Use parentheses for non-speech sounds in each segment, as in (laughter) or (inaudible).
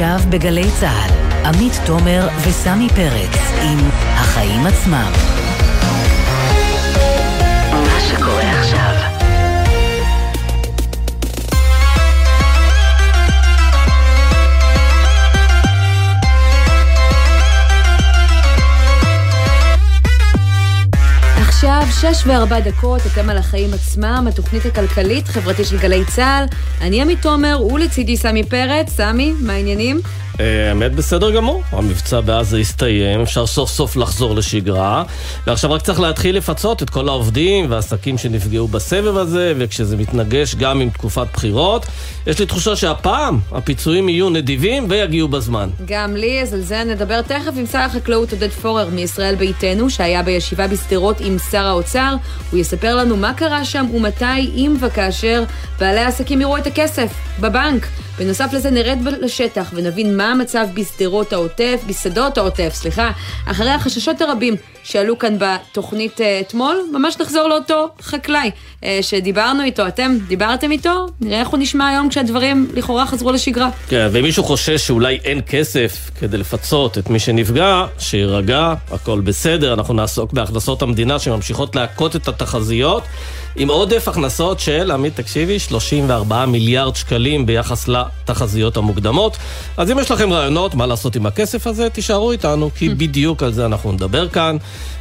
עכשיו בגלי צה"ל, עמית תומר וסמי פרץ עם החיים עצמם. מה שקורה עכשיו עכשיו, שש וארבע דקות, אתם על החיים עצמם, התוכנית הכלכלית-חברתית של גלי צה"ל. אני עמית תומר, ולצידי סמי פרץ. סמי, מה העניינים? אה, האמת בסדר גמור, המבצע בעזה הסתיים, אפשר סוף סוף לחזור לשגרה, ועכשיו רק צריך להתחיל לפצות את כל העובדים והעסקים שנפגעו בסבב הזה, וכשזה מתנגש גם עם תקופת בחירות, יש לי תחושה שהפעם הפיצויים יהיו נדיבים ויגיעו בזמן. גם לי, אז על זה נדבר תכף עם שר החקלאות עודד פורר מישראל ביתנו, שהיה בישיבה בשדרות עם שר האוצר. הוא יספר לנו מה קרה שם ומתי, אם וכאשר, בעלי העסקים יראו את הכסף בבנק. בנוסף לזה נרד לשטח ונבין מה המצב בשדרות העוטף, בשדות העוטף, סליחה, אחרי החששות הרבים שעלו כאן בתוכנית אה, אתמול, ממש נחזור לאותו חקלאי אה, שדיברנו איתו, אתם דיברתם איתו, נראה איך הוא נשמע היום כשהדברים לכאורה חזרו לשגרה. כן, ומישהו חושש שאולי אין כסף כדי לפצות את מי שנפגע, שיירגע, הכל בסדר, אנחנו נעסוק בהכנסות המדינה שממשיכות להכות את התחזיות. עם עודף הכנסות של, עמית תקשיבי, 34 מיליארד שקלים ביחס לתחזיות המוקדמות. אז אם יש לכם רעיונות מה לעשות עם הכסף הזה, תישארו איתנו, כי בדיוק על זה אנחנו נדבר כאן.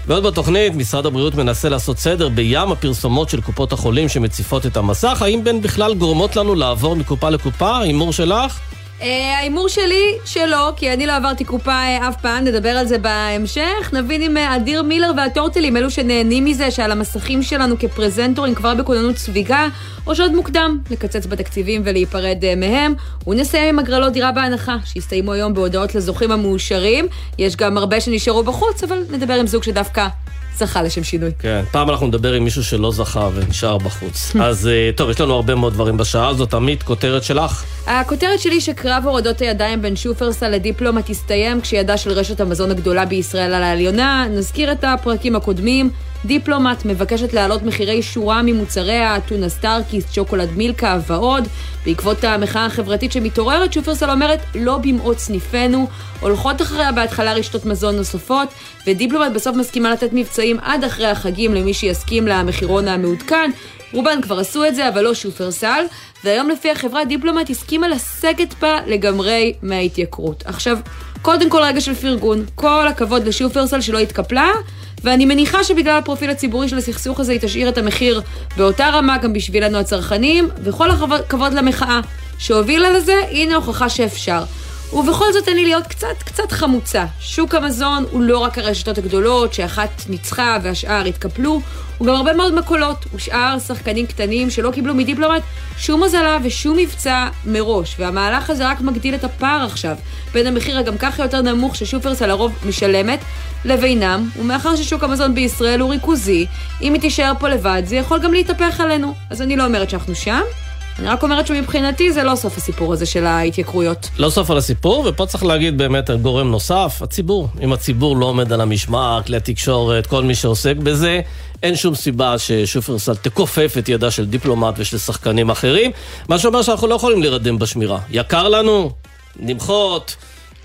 ועוד בתוכנית, משרד הבריאות מנסה לעשות סדר בים הפרסומות של קופות החולים שמציפות את המסך. האם בין בכלל גורמות לנו לעבור מקופה לקופה? הימור שלך? אה, ההימור שלי שלא, כי אני לא עברתי קופה אה, אף פעם, נדבר על זה בהמשך. נבין אם אה, אדיר מילר והטורטלים, אלו שנהנים מזה, שעל המסכים שלנו כפרזנטורים כבר בכוננות ספיגה, או שעוד מוקדם לקצץ בתקציבים ולהיפרד מהם. ונסיים עם הגרלות דירה בהנחה, שהסתיימו היום בהודעות לזוכים המאושרים. יש גם הרבה שנשארו בחוץ, אבל נדבר עם זוג שדווקא זכה לשם שינוי. כן, פעם אנחנו נדבר עם מישהו שלא זכה ונשאר בחוץ. אז אה, טוב, יש לנו הרבה מאוד דברים בשעה הזאת. עמית, כותרת שלך? הכותרת שלי שקרב הורדות הידיים בין שופרסל לדיפלומט הסתיים כשידה של רשת המזון הגדולה בישראל על העליונה. נזכיר את הפרקים הקודמים. דיפלומט מבקשת להעלות מחירי שורה של מוצריה, טונה סטארקיס, שוקולד מילקה ועוד. בעקבות המחאה החברתית שמתעוררת, שופרסל אומרת לא במאות סניפינו, הולכות אחריה בהתחלה רשתות מזון נוספות, ודיפלומט בסוף מסכימה לתת מבצעים עד אחרי החגים למי שיסכים למחירון המעודכן. רובן כבר עשו את זה, אבל לא שופרסל, והיום לפי החברה דיפלומט הסכימה לסגת בה לגמרי מההתייקרות. עכשיו, קודם כל רגע של פרגון, כל הכבוד לשופרסל שלא התקפלה, ואני מניחה שבגלל הפרופיל הציבורי של הסכסוך הזה היא תשאיר את המחיר באותה רמה גם בשבילנו הצרכנים, וכל הכבוד למחאה שהובילה לזה, הנה הוכחה שאפשר. ובכל זאת אני להיות קצת קצת חמוצה. שוק המזון הוא לא רק הרשתות הגדולות, שאחת ניצחה והשאר התקפלו, הוא גם הרבה מאוד מקולות, ושאר שחקנים קטנים שלא קיבלו מדיפלומט שום הוזלה ושום מבצע מראש, והמהלך הזה רק מגדיל את הפער עכשיו בין המחיר הגם ככה יותר נמוך ששופרסל לרוב משלמת לבינם, ומאחר ששוק המזון בישראל הוא ריכוזי, אם היא תישאר פה לבד זה יכול גם להתהפך עלינו. אז אני לא אומרת שאנחנו שם, אני רק אומרת שמבחינתי זה לא סוף הסיפור הזה של ההתייקרויות. לא סוף על הסיפור, ופה צריך להגיד באמת על גורם נוסף, הציבור. אם הציבור לא עומד על המשמר, כלי התקשורת, כל מי שעוסק בזה, אין שום סיבה ששופרסל תכופף את ידה של דיפלומט ושל שחקנים אחרים, מה שאומר שאנחנו לא יכולים להירדם בשמירה. יקר לנו, נמחות.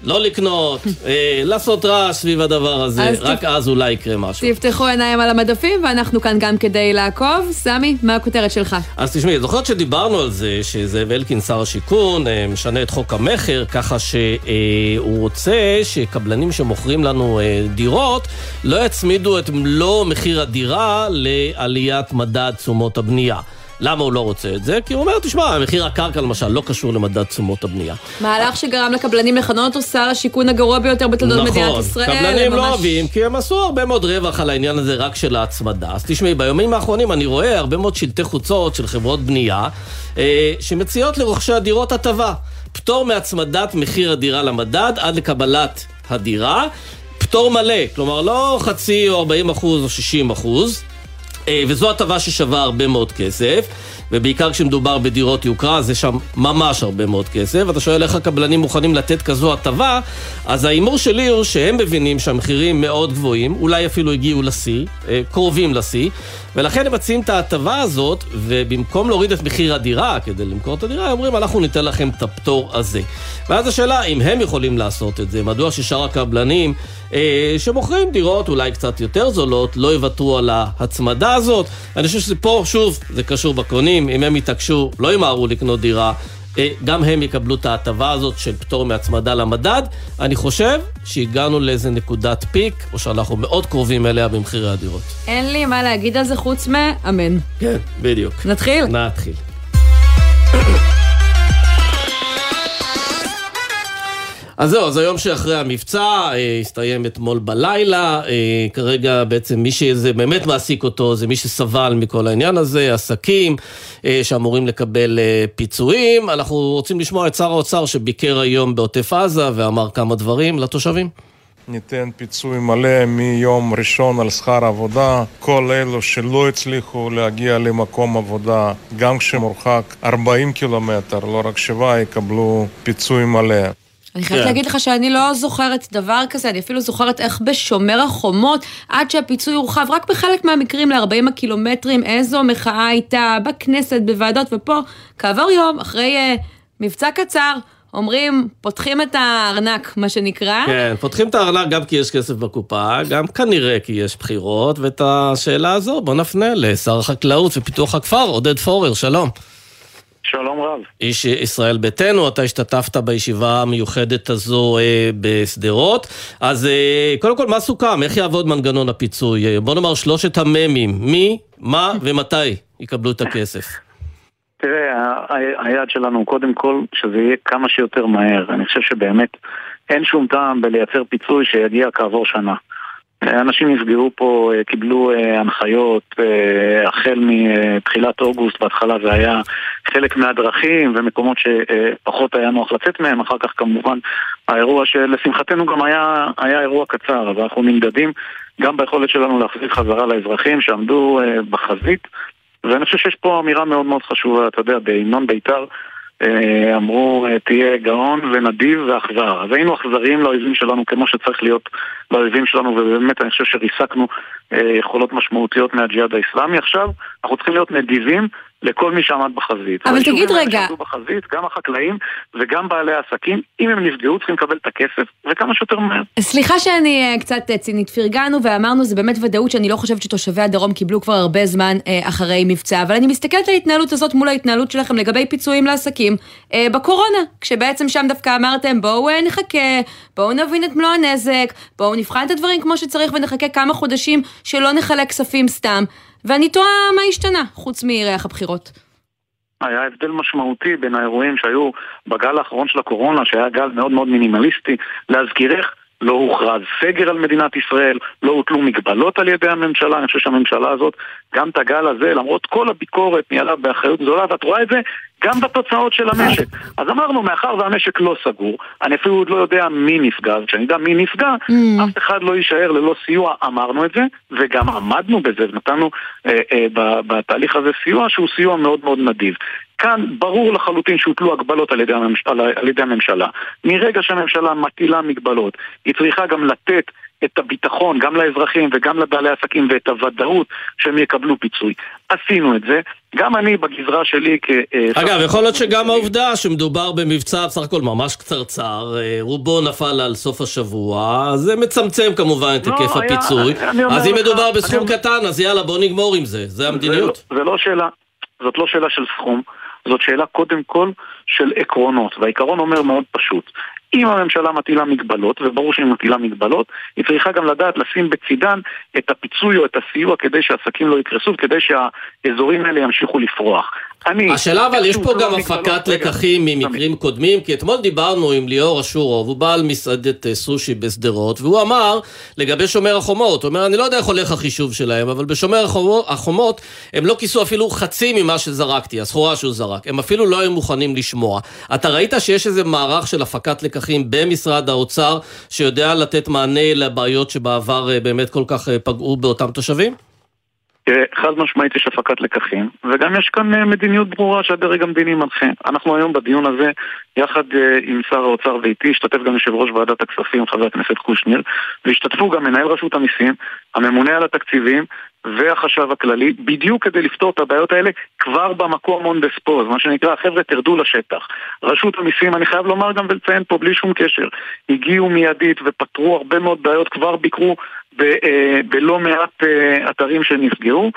לא לקנות, אה, לעשות רעש סביב הדבר הזה, רק תפ... אז אולי יקרה משהו. תפתחו עיניים על המדפים, ואנחנו כאן גם כדי לעקוב. סמי, מה הכותרת שלך? אז תשמעי, זוכרת שדיברנו על זה, שזאב אלקין, שר השיכון, אה, משנה את חוק המכר, ככה שהוא אה, רוצה שקבלנים שמוכרים לנו אה, דירות, לא יצמידו את מלוא מחיר הדירה לעליית מדד תשומות הבנייה. למה הוא לא רוצה את זה? כי הוא אומר, תשמע, מחיר הקרקע למשל לא קשור למדד תשומות הבנייה. מהלך שגרם לקבלנים לכנות אותו שר השיכון הגרוע ביותר בתולדות נכון, מדינת ישראל. נכון, קבלנים ממש... לא אוהבים, כי הם עשו הרבה מאוד רווח על העניין הזה רק של ההצמדה. אז תשמעי, ביומים האחרונים אני רואה הרבה מאוד שלטי חוצות של חברות בנייה, אה, שמציעות לרוכשי הדירות הטבה. פטור מהצמדת מחיר הדירה למדד עד לקבלת הדירה. פטור מלא, כלומר לא חצי או 40 אחוז או 60 אחוז. אה, וזו הטבה ששווה הרבה מאוד כסף, ובעיקר כשמדובר בדירות יוקרה, זה שם ממש הרבה מאוד כסף. ואתה שואל איך הקבלנים מוכנים לתת כזו הטבה, אז ההימור שלי הוא שהם מבינים שהמחירים מאוד גבוהים, אולי אפילו הגיעו לשיא, אה, קרובים לשיא, ולכן הם מציעים את ההטבה הזאת, ובמקום להוריד את מחיר הדירה כדי למכור את הדירה, אומרים, אנחנו ניתן לכם את הפטור הזה. ואז השאלה, אם הם יכולים לעשות את זה, מדוע ששאר הקבלנים אה, שמוכרים דירות אולי קצת יותר זולות, לא יוותרו על ההצמדה הזאת. אני חושב שזה פה, שוב, זה קשור בקונים, אם הם יתעקשו, לא ימהרו לקנות דירה. אה, גם הם יקבלו את ההטבה הזאת של פטור מהצמדה למדד. אני חושב שהגענו לאיזה נקודת פיק, או שאנחנו מאוד קרובים אליה במחירי הדירות. אין לי מה להגיד על זה חוץ מאמן. כן, בדיוק. נתחיל? נתחיל. אז זהו, אז היום שאחרי המבצע, אה, הסתיים אתמול בלילה, אה, כרגע בעצם מי שזה באמת מעסיק אותו זה מי שסבל מכל העניין הזה, עסקים אה, שאמורים לקבל אה, פיצויים. אנחנו רוצים לשמוע את שר האוצר שביקר היום בעוטף עזה ואמר כמה דברים לתושבים. ניתן פיצוי מלא מיום ראשון על שכר עבודה. כל אלו שלא הצליחו להגיע למקום עבודה, גם כשמורחק 40 קילומטר, לא רק שבעה, יקבלו פיצוי מלא. אני חייבת כן. להגיד לך שאני לא זוכרת דבר כזה, אני אפילו זוכרת איך בשומר החומות, עד שהפיצוי הורחב, רק בחלק מהמקרים ל-40 הקילומטרים, איזו מחאה הייתה בכנסת, בוועדות, ופה, כעבור יום, אחרי uh, מבצע קצר, אומרים, פותחים את הארנק, מה שנקרא. כן, פותחים את הארנק גם כי יש כסף בקופה, גם כנראה כי יש בחירות, ואת השאלה הזו בוא נפנה לשר החקלאות ופיתוח הכפר, עודד פורר, שלום. שלום רב. איש ישראל ביתנו, אתה השתתפת בישיבה המיוחדת הזו אה, בשדרות. אז אה, קודם כל, מה סוכם? איך יעבוד מנגנון הפיצוי? אה, בוא נאמר שלושת המ"מים, מי, מה ומתי יקבלו את הכסף. (laughs) תראה, היעד שלנו קודם כל שזה יהיה כמה שיותר מהר. אני חושב שבאמת אין שום טעם בלייצר פיצוי שיגיע כעבור שנה. אנשים נפגעו פה, אה, קיבלו אה, הנחיות אה, החל מתחילת אוגוסט, בהתחלה זה היה חלק מהדרכים ומקומות שפחות היה נוח לצאת מהם, אחר כך כמובן האירוע שלשמחתנו גם היה, היה אירוע קצר, אז אנחנו נמדדים גם ביכולת שלנו להחזיר חזרה לאזרחים שעמדו בחזית. ואני חושב שיש פה אמירה מאוד מאוד חשובה, אתה יודע, בהמנון בית"ר אמרו אה, תהיה גאון ונדיב ואכזר. אז היינו אכזריים לאויבים שלנו כמו שצריך להיות לאויבים שלנו, ובאמת אני חושב שריסקנו אה, יכולות משמעותיות מהג'יהאד האיסלאמי. עכשיו אנחנו צריכים להיות נדיבים לכל מי שעמד בחזית. אבל תגיד רגע- בחזית, גם החקלאים וגם בעלי העסקים, אם הם נפגעו צריכים לקבל את הכסף, וכמה שיותר מהר. סליחה שאני אה, קצת אה, צינית, פרגנו ואמרנו, זה באמת ודאות שאני לא חושבת שתושבי הדרום קיבלו כבר הרבה זמן אה, אחרי מבצע, אבל אני מסתכלת על ההתנהלות הזאת מול ההתנהלות שלכם לגבי פיצויים לעסקים אה, בקורונה, כשבעצם שם דווקא אמרתם, בואו אה, נחכה, בואו נבין את מלוא הנזק, בואו נבחן את הדברים כמו שצריך ונחכה כמה חודשים שלא נחלק כספים סתם, ואני תוהה מה השתנה, חוץ מריח הבחירות. היה הבדל משמעותי בין האירועים שהיו בגל האחרון של הקורונה, שהיה גל מאוד מאוד מינימליסטי. להזכירך, לא הוכרז סגר על מדינת ישראל, לא הוטלו מגבלות על ידי הממשלה. אני חושב שהממשלה הזאת, גם את הגל הזה, למרות כל הביקורת, ניהלה באחריות גדולה, ואת רואה את זה גם בתוצאות של המשק. אז אמרנו, מאחר והמשק לא סגור, אני אפילו עוד לא יודע מי נפגע, אז כשאני יודע מי נפגע, Mm. אף אחד לא יישאר ללא סיוע, אמרנו את זה, וגם עמדנו בזה, ונתנו אה, אה, בתהליך הזה סיוע שהוא סיוע מאוד מאוד נדיב. כאן ברור לחלוטין שהוטלו הגבלות על ידי, הממש... על... ידי הממשלה. מרגע שהממשלה מטילה מגבלות, היא צריכה גם לתת את הביטחון גם לאזרחים וגם לבעלי עסקים ואת הוודאות שהם יקבלו פיצוי. עשינו את זה, גם אני בגזרה שלי כ... אה, אגב, יכול להיות שגם העובדה שמדובר במבצע בסך הכל ממש קצרצר, אה, רובו נפל על סוף השבוע, זה מצמצם כמובן את לא, היקף הפיצוי. אז אם מדובר בסכום קטן, אז יאללה, בוא נגמור עם זה, זה המדיניות. לא, זה לא שאלה, זאת לא שאלה של סכום, זאת שאלה קודם כל של עקרונות, והעיקרון אומר מאוד פשוט. אם הממשלה מטילה מגבלות, וברור שהיא מטילה מגבלות, היא צריכה גם לדעת לשים בצידן את הפיצוי או את הסיוע כדי שהעסקים לא יקרסו וכדי שהאזורים האלה ימשיכו לפרוח. אני... השאלה אבל יש פה גם לא הפקת רגע, לקחים. ממקרים קודמים, כי אתמול דיברנו עם ליאור אשורוב, הוא בעל מסעדת אה, סושי בשדרות, והוא אמר לגבי שומר החומות, הוא אומר, אני לא יודע איך הולך החישוב שלהם, אבל בשומר החומו- החומות הם לא כיסו אפילו חצי ממה שזרקתי, הסחורה שהוא זרק, הם אפילו לא היו מוכנים לשמוע. אתה ראית שיש איזה מערך של הפקת לקחים במשרד האוצר, שיודע לתת מענה לבעיות שבעבר אה, באמת כל כך אה, פגעו באותם תושבים? חד משמעית יש הפקת לקחים, וגם יש כאן אה, מדיניות ברורה שהדרג המדיני מנחה. אנחנו היום בדיון הזה, יחד אה, עם שר האוצר ואיתי, השתתף גם יושב ראש ועדת הכספים, חבר הכנסת קושניר, והשתתפו גם מנהל רשות המיסים, הממונה על התקציבים, והחשב הכללי, בדיוק כדי לפתור את הבעיות האלה כבר במקום און דה ספוז, מה שנקרא, חבר'ה תרדו לשטח. רשות המיסים, אני חייב לומר גם ולציין פה בלי שום קשר, הגיעו מיידית ופתרו הרבה מאוד בעיות, כבר ביקרו בלא מעט אה, אתרים שנפגעו,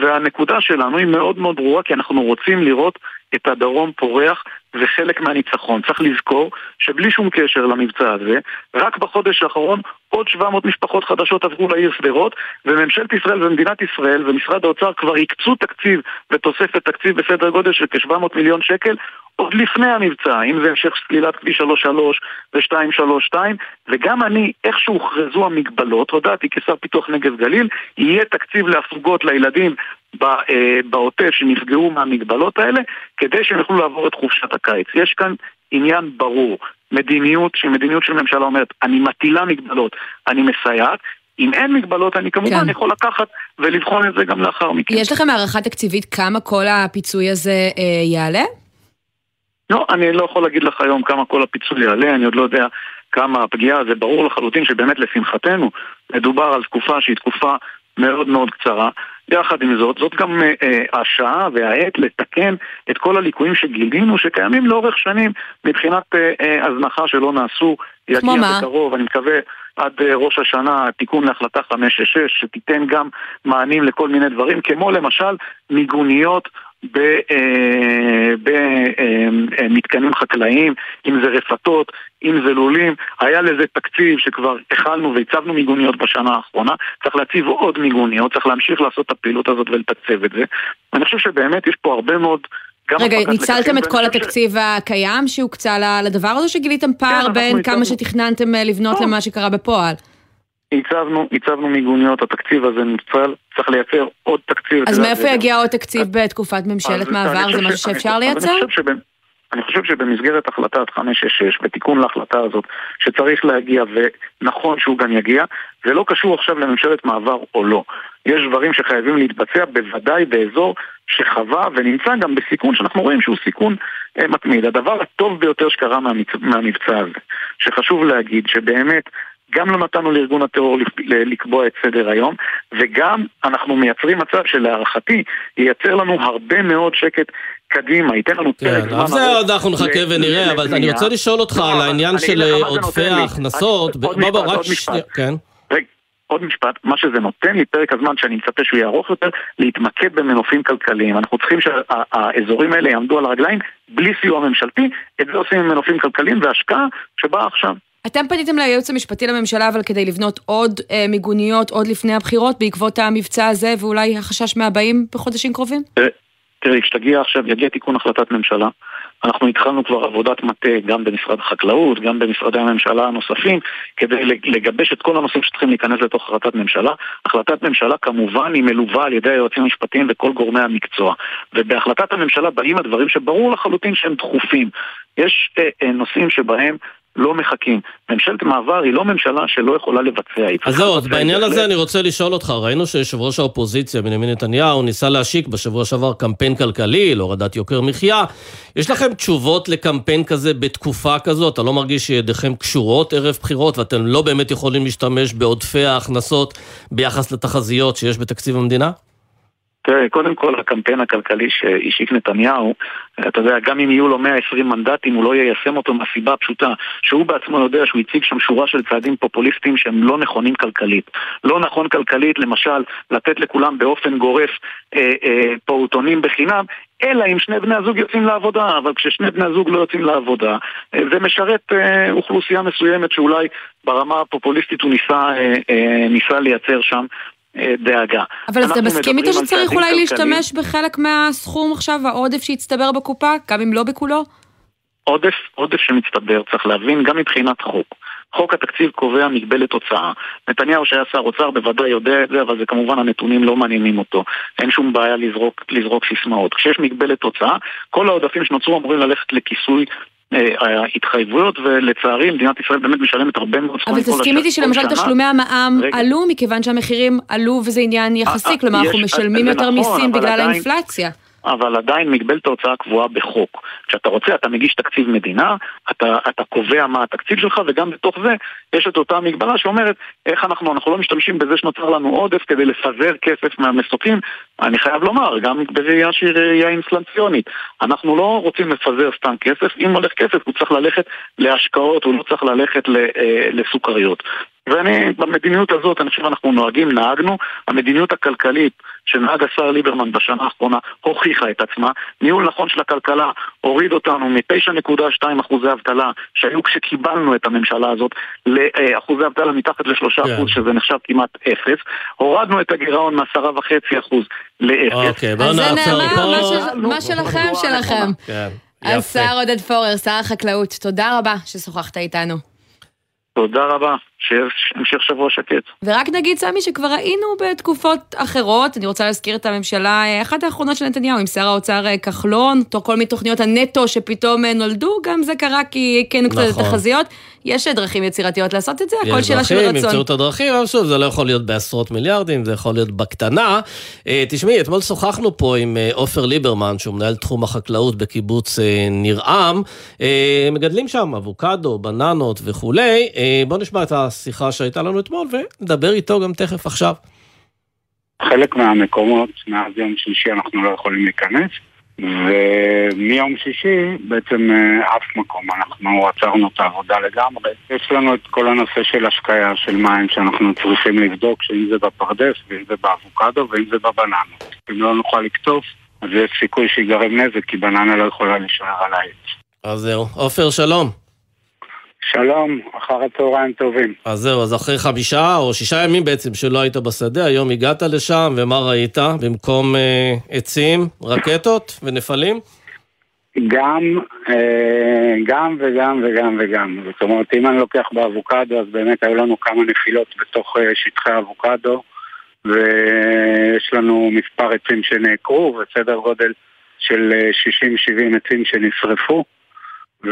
והנקודה שלנו היא מאוד מאוד ברורה, כי אנחנו רוצים לראות את הדרום פורח זה חלק מהניצחון. צריך לזכור שבלי שום קשר למבצע הזה, רק בחודש האחרון עוד 700 משפחות חדשות עברו לעיר שדרות, וממשלת ישראל ומדינת ישראל ומשרד האוצר כבר הקצו תקציב ותוספת תקציב בסדר גודל של כ-700 מיליון שקל עוד לפני המבצע, אם זה המשך סלילת כביש 33 ו-232, וגם אני, איך שהוכרזו המגבלות, הודעתי כשר פיתוח נגב גליל, יהיה תקציב להפוגות לילדים אה, בעוטף שנפגעו מהמגבלות האלה, כדי שהם יוכלו לעבור את חופשת הקיץ. יש כאן עניין ברור, מדיניות שהיא מדיניות של ממשלה אומרת, אני מטילה מגבלות, אני מסייעת, אם אין מגבלות, אני כמובן כן. יכול לקחת ולבחון את זה גם לאחר מכן. יש לכם הערכה תקציבית כמה כל הפיצוי הזה אה, יעלה? לא, אני לא יכול להגיד לך היום כמה כל הפיצוי יעלה, אני עוד לא יודע כמה הפגיעה, זה ברור לחלוטין שבאמת לשמחתנו מדובר על תקופה שהיא תקופה מאוד מאוד קצרה. יחד עם זאת, זאת גם אה, אה, השעה והעת לתקן את כל הליקויים שגילינו שקיימים לאורך שנים מבחינת אה, אה, הזנחה שלא נעשו. יגיע בקרוב, אני מקווה עד אה, ראש השנה תיקון להחלטה 566 שתיתן גם מענים לכל מיני דברים, כמו למשל מיגוניות במתקנים אה, חקלאיים, אם זה רפתות, אם זה לולים. היה לזה תקציב שכבר הכלנו והצבנו מיגוניות בשנה האחרונה. צריך להציב עוד מיגוניות, צריך להמשיך לעשות את הפעילות הזאת ולתקצב את זה. אני חושב שבאמת יש פה הרבה מאוד... רגע, ניצלתם את כל התקציב ש... הקיים שהוקצה לדבר הזה, שגיליתם פער כן, בין כמה שתכננתם אה, לבנות לא. למה שקרה בפועל? הצבנו, הצבנו מיגוניות, התקציב הזה נוצל, צריך לייצר עוד תקציב. אז מאיפה יגיע עוד תקציב בתקופת ממשלת מעבר? זה משהו שאפשר לייצר? אני חושב שבמסגרת החלטת 566 ותיקון להחלטה הזאת שצריך להגיע ונכון שהוא גם יגיע זה לא קשור עכשיו לממשלת מעבר או לא יש דברים שחייבים להתבצע בוודאי באזור שחווה ונמצא גם בסיכון שאנחנו רואים שהוא סיכון אה, מתמיד הדבר הטוב ביותר שקרה מהמבצע הזה שחשוב להגיד שבאמת גם לא נתנו לארגון הטרור לקבוע את סדר היום, וגם אנחנו מייצרים מצב שלהערכתי ייצר לנו הרבה מאוד שקט קדימה, ייתן לנו פרק כן, זמן ארוך. זה עוד אנחנו נחכה ונראה, אבל אני רוצה לשאול אותך על העניין של עודפי ההכנסות. עוד משפט, כן. עוד משפט, מה שזה נותן לי פרק הזמן שאני מצפה שהוא יהיה ארוך יותר, להתמקד במנופים כלכליים. אנחנו צריכים שהאזורים האלה יעמדו על הרגליים בלי סיוע ממשלתי, את זה עושים עם מנופים כלכליים והשקעה שבאה עכשיו. אתם פניתם לייעוץ המשפטי לממשלה, אבל כדי לבנות עוד אה, מיגוניות עוד לפני הבחירות, בעקבות המבצע הזה, ואולי החשש מהבאים בחודשים קרובים? תראי, כשתגיע עכשיו, יגיע תיקון החלטת ממשלה. אנחנו התחלנו כבר עבודת מטה גם במשרד החקלאות, גם במשרדי הממשלה הנוספים, כדי לגבש את כל הנושאים שצריכים להיכנס לתוך החלטת ממשלה. החלטת ממשלה כמובן היא מלווה על ידי היועצים המשפטיים וכל גורמי המקצוע. ובהחלטת הממשלה באים הדברים שברור לחלוטין שהם דחופים. יש אה, אה, נושאים שבהם לא מחכים. ממשלת מעבר היא לא ממשלה שלא יכולה לבצע. אז זהו, אז בעניין הזה אני רוצה לשאול אותך, ראינו שיושב ראש האופוזיציה, בנימין נתניהו, ניסה להשיק בשבוע שעבר קמפיין כלכלי להורדת יוקר מחיה. יש לכם תשובות לקמפיין כזה בתקופה כזו? אתה לא מרגיש שידיכם קשורות ערב בחירות ואתם לא באמת יכולים להשתמש בעודפי ההכנסות ביחס לתחזיות שיש בתקציב המדינה? תראה, קודם כל הקמפיין הכלכלי שהשיק נתניהו, אתה יודע, גם אם יהיו לו 120 מנדטים, הוא לא יישם אותו מהסיבה הפשוטה שהוא בעצמו יודע שהוא הציג שם שורה של צעדים פופוליסטיים שהם לא נכונים כלכלית. לא נכון כלכלית, למשל, לתת לכולם באופן גורף אה, אה, פעוטונים בחינם, אלא אם שני בני הזוג יוצאים לעבודה, אבל כששני בני הזוג לא יוצאים לעבודה, אה, זה משרת אה, אוכלוסייה מסוימת שאולי ברמה הפופוליסטית הוא ניסה, אה, אה, ניסה לייצר שם אה, דאגה. אבל אתה מסכים איתו שצריך אולי. להשתמש בחלק מהסכום עכשיו, העודף שהצטבר בקופה, גם אם לא בכולו? עודף, עודף שמצטבר, צריך להבין, גם מבחינת חוק. חוק התקציב קובע מגבלת הוצאה. נתניהו שהיה שר אוצר בוודאי יודע את זה, אבל זה כמובן הנתונים לא מעניינים אותו. אין שום בעיה לזרוק, לזרוק סיסמאות. כשיש מגבלת הוצאה, כל העודפים שנוצרו אמורים ללכת לכיסוי ההתחייבויות, ולצערי מדינת ישראל באמת משלמת הרבה מאוד סכומים אבל תסכים איתי שלמשל תשלומי המע"מ עלו, מכיוון שהמחירים עלו וזה עניין יחסי, כלומר אנחנו משלמים יותר נכון, מיסים בגלל האינפלציה. אבל עדיין מגבלת ההוצאה קבועה בחוק. כשאתה רוצה, אתה מגיש תקציב מדינה, אתה, אתה קובע מה התקציב שלך, וגם בתוך זה יש את אותה מגבלה שאומרת איך אנחנו, אנחנו לא משתמשים בזה שנוצר לנו עודף כדי לפזר כסף מהמסוקים. אני חייב לומר, גם בראייה שהיא ראייה אינפלציונית. אנחנו לא רוצים לפזר סתם כסף, אם הולך כסף הוא צריך ללכת להשקעות, הוא לא צריך ללכת אה, לסוכריות. ואני, במדיניות הזאת, אני חושב שאנחנו נוהגים, נהגנו. המדיניות הכלכלית שנהג השר ליברמן בשנה האחרונה הוכיחה את עצמה. ניהול נכון של הכלכלה הוריד אותנו מ-9.2 אחוזי אבטלה שהיו כשקיבלנו את הממשלה הזאת לאחוזי אבטלה מתחת ל-3 כן. אחוז, שזה נחשב כמעט אפס. הורדנו את הגירעון מ-10.5 אחוז לאפס. אוקיי, בואו נעצור פה. מה שלכם, שלכם. כן. השר עודד פורר, שר החקלאות, תודה רבה ששוחחת איתנו. תודה רבה. שיש המשך שבוע שקט. ורק נגיד, סמי, שכבר היינו בתקופות אחרות, אני רוצה להזכיר את הממשלה, אה, אחת האחרונות של נתניהו, עם שר האוצר אה, כחלון, כל מיני תוכניות הנטו שפתאום אה, נולדו, גם זה קרה כי הכינו קצת את נכון. התחזיות. יש דרכים יצירתיות לעשות את זה, הכל שאלה של רצון. יש דרכים, ימצאו את הדרכים, אבל שוב, זה לא יכול להיות בעשרות מיליארדים, זה יכול להיות בקטנה. תשמעי, אתמול שוחחנו פה עם עופר ליברמן, שהוא מנהל תחום החקלאות בקיבוץ ניר-עם. מגדלים שם אבוקדו, בננות וכולי. בואו נשמע את השיחה שהייתה לנו אתמול, ונדבר איתו גם תכף עכשיו. חלק מהמקומות, מאז יום שישי אנחנו לא יכולים להיכנס, ומיום שישי בעצם אה, אף מקום, אנחנו עצרנו את העבודה לגמרי. יש לנו את כל הנושא של השקיה של מים שאנחנו צריכים לבדוק, שאם זה בפרדס, ואם זה באבוקדו, ואם זה בבננות. אם לא נוכל לקטוף, אז יש סיכוי שיגרם נזק, כי בננה לא יכולה להישאר על העץ. אז זהו. עופר, שלום. שלום, אחר הצהריים טובים. אז זהו, אז אחרי חמישה או שישה ימים בעצם שלא היית בשדה, היום הגעת לשם, ומה ראית? במקום אה, עצים, רקטות ונפלים? גם, אה, גם וגם וגם וגם. זאת אומרת, אם אני לוקח באבוקדו, אז באמת היו לנו כמה נפילות בתוך אה, שטחי האבוקדו, ויש לנו מספר עצים שנעקרו, וסדר גודל של 60-70 אה, עצים שנשרפו. ו...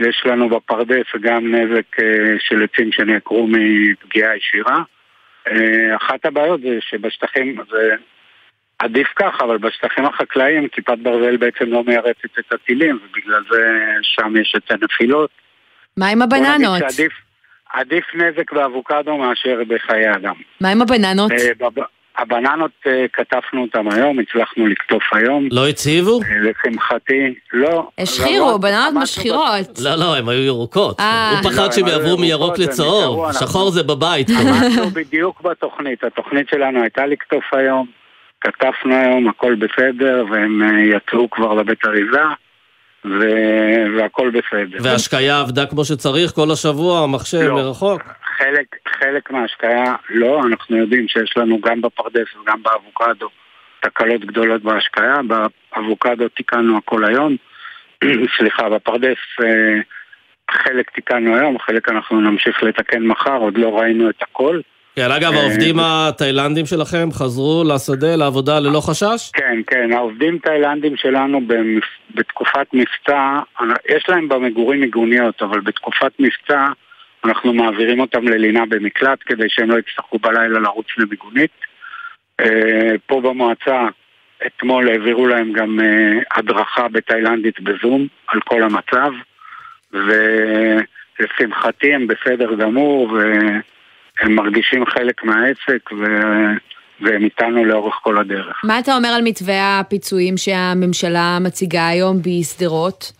יש לנו בפרדס גם נזק אה, של עצים שנעקרו מפגיעה ישירה. אה, אחת הבעיות זה שבשטחים, זה עדיף כך, אבל בשטחים החקלאיים כיפת ברזל בעצם לא מיירצת את הטילים, ובגלל זה שם יש את הנפילות. מה עם הבננות? שעדיף, עדיף נזק באבוקדו מאשר בחיי אדם. מה עם הבננות? אה, הבננות, אה, כתפנו אותן היום, הצלחנו לקטוף היום. לא הציבו? אה, לשמחתי, לא. השחירו, לא, בננות משחירות. לא, לא, הן היו ירוקות. אה. הוא פחד שהם יעברו מירוק לצהוב, שחור זה בבית. עמדנו בדיוק בתוכנית, התוכנית שלנו הייתה לקטוף היום, כתפנו היום, הכל בסדר, והם יצאו כבר לבית אריזה. ו... והכל בסדר. וההשקיה עבדה כמו שצריך כל השבוע, המחשב לא. מרחוק? חלק, חלק מההשקיה לא, אנחנו יודעים שיש לנו גם בפרדס וגם באבוקדו תקלות גדולות בהשקיה, באבוקדו תיקנו הכל היום, (clears throat) סליחה, בפרדס אה, חלק תיקנו היום, חלק אנחנו נמשיך לתקן מחר, עוד לא ראינו את הכל. כן, אגב, אה, העובדים התאילנדים שלכם חזרו לשדה, לעבודה ללא חשש? כן, כן, העובדים תאילנדים שלנו בתקופת מבצע, יש להם במגורים מיגוניות, אבל בתקופת מבצע אנחנו מעבירים אותם ללינה במקלט כדי שהם לא יצטרכו בלילה לרוץ למיגונית. אה, פה במועצה אתמול העבירו להם גם אה, הדרכה בתאילנדית בזום על כל המצב, ולשמחתי הם בסדר גמור והם מרגישים חלק מהעסק ו... והם איתנו לאורך כל הדרך. מה אתה אומר על מתווה הפיצויים שהממשלה מציגה היום בשדרות?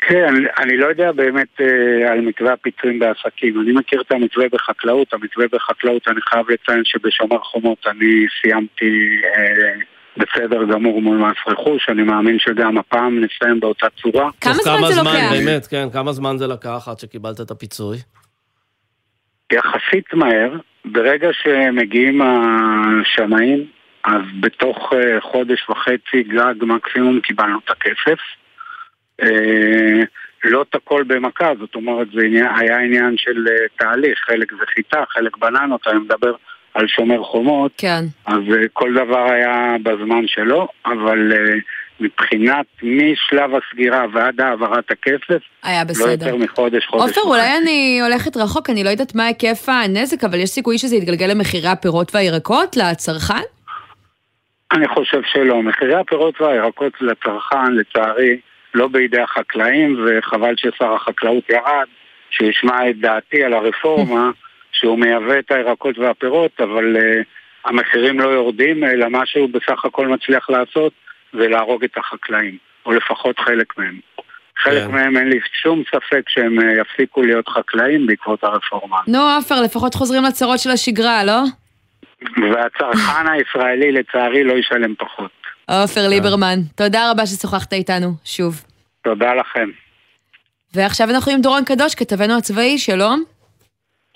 כן, אני, אני לא יודע באמת אה, על מתווה הפיצויים בעסקים. אני מכיר את המתווה בחקלאות. המתווה בחקלאות, אני חייב לציין שבשומר חומות אני סיימתי אה, בסדר גמור מול מס רכוש. אני מאמין שגם הפעם נסיים באותה צורה. כמה זמן כמה זה זמן, לוקח? באמת, כן, כמה זמן זה לקח עד שקיבלת את הפיצוי? יחסית מהר. ברגע שמגיעים השמאים, אז בתוך אה, חודש וחצי גג מקסימום קיבלנו את הכסף. אה, לא את הכל במכה, זאת אומרת זה היה עניין של אה, תהליך, חלק זה חיטה, חלק בננות, אני מדבר על שומר חומות, כן. אז כל דבר היה בזמן שלו, אבל מבחינת משלב הסגירה ועד העברת הכסף, היה בסדר. לא יותר מחודש, חודש עופר, אולי אני הולכת רחוק, אני לא יודעת מה היקף הנזק, אבל יש סיכוי שזה יתגלגל למחירי הפירות והירקות לצרכן? אני חושב שלא. מחירי הפירות והירקות לצרכן, לצערי, לא בידי החקלאים, וחבל ששר החקלאות ירד, שישמע את דעתי על הרפורמה, (laughs) שהוא מייבא את הירקות והפירות, אבל uh, המחירים לא יורדים, אלא מה שהוא בסך הכל מצליח לעשות זה להרוג את החקלאים, או לפחות חלק מהם. חלק כן. מהם אין לי שום ספק שהם uh, יפסיקו להיות חקלאים בעקבות הרפורמה. נו, עופר, לפחות חוזרים לצרות של השגרה, לא? והצרכן (laughs) הישראלי לצערי לא ישלם פחות. עופר ליברמן, תודה רבה ששוחחת איתנו, שוב. תודה לכם. ועכשיו אנחנו עם דורון קדוש, כתבנו הצבאי, שלום.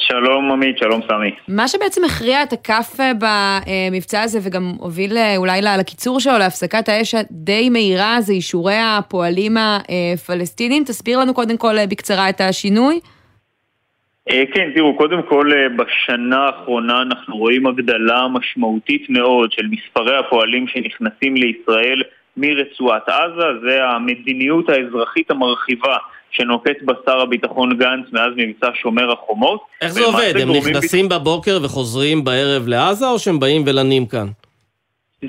שלום עמית, שלום סמי. מה שבעצם הכריע את הכף אה, במבצע הזה וגם הוביל אה, אולי לקיצור שלו, להפסקת האש הדי מהירה, זה אישורי הפועלים הפלסטינים. תסביר לנו קודם כל אה, בקצרה את השינוי. כן, תראו, קודם כל בשנה האחרונה אנחנו רואים הגדלה משמעותית מאוד של מספרי הפועלים שנכנסים לישראל מרצועת עזה, זה המדיניות האזרחית המרחיבה שנוקט בה שר הביטחון גנץ מאז מבצע שומר החומות. איך זה עובד? הם נכנסים בבוקר וחוזרים בערב לעזה, או שהם באים ולנים כאן?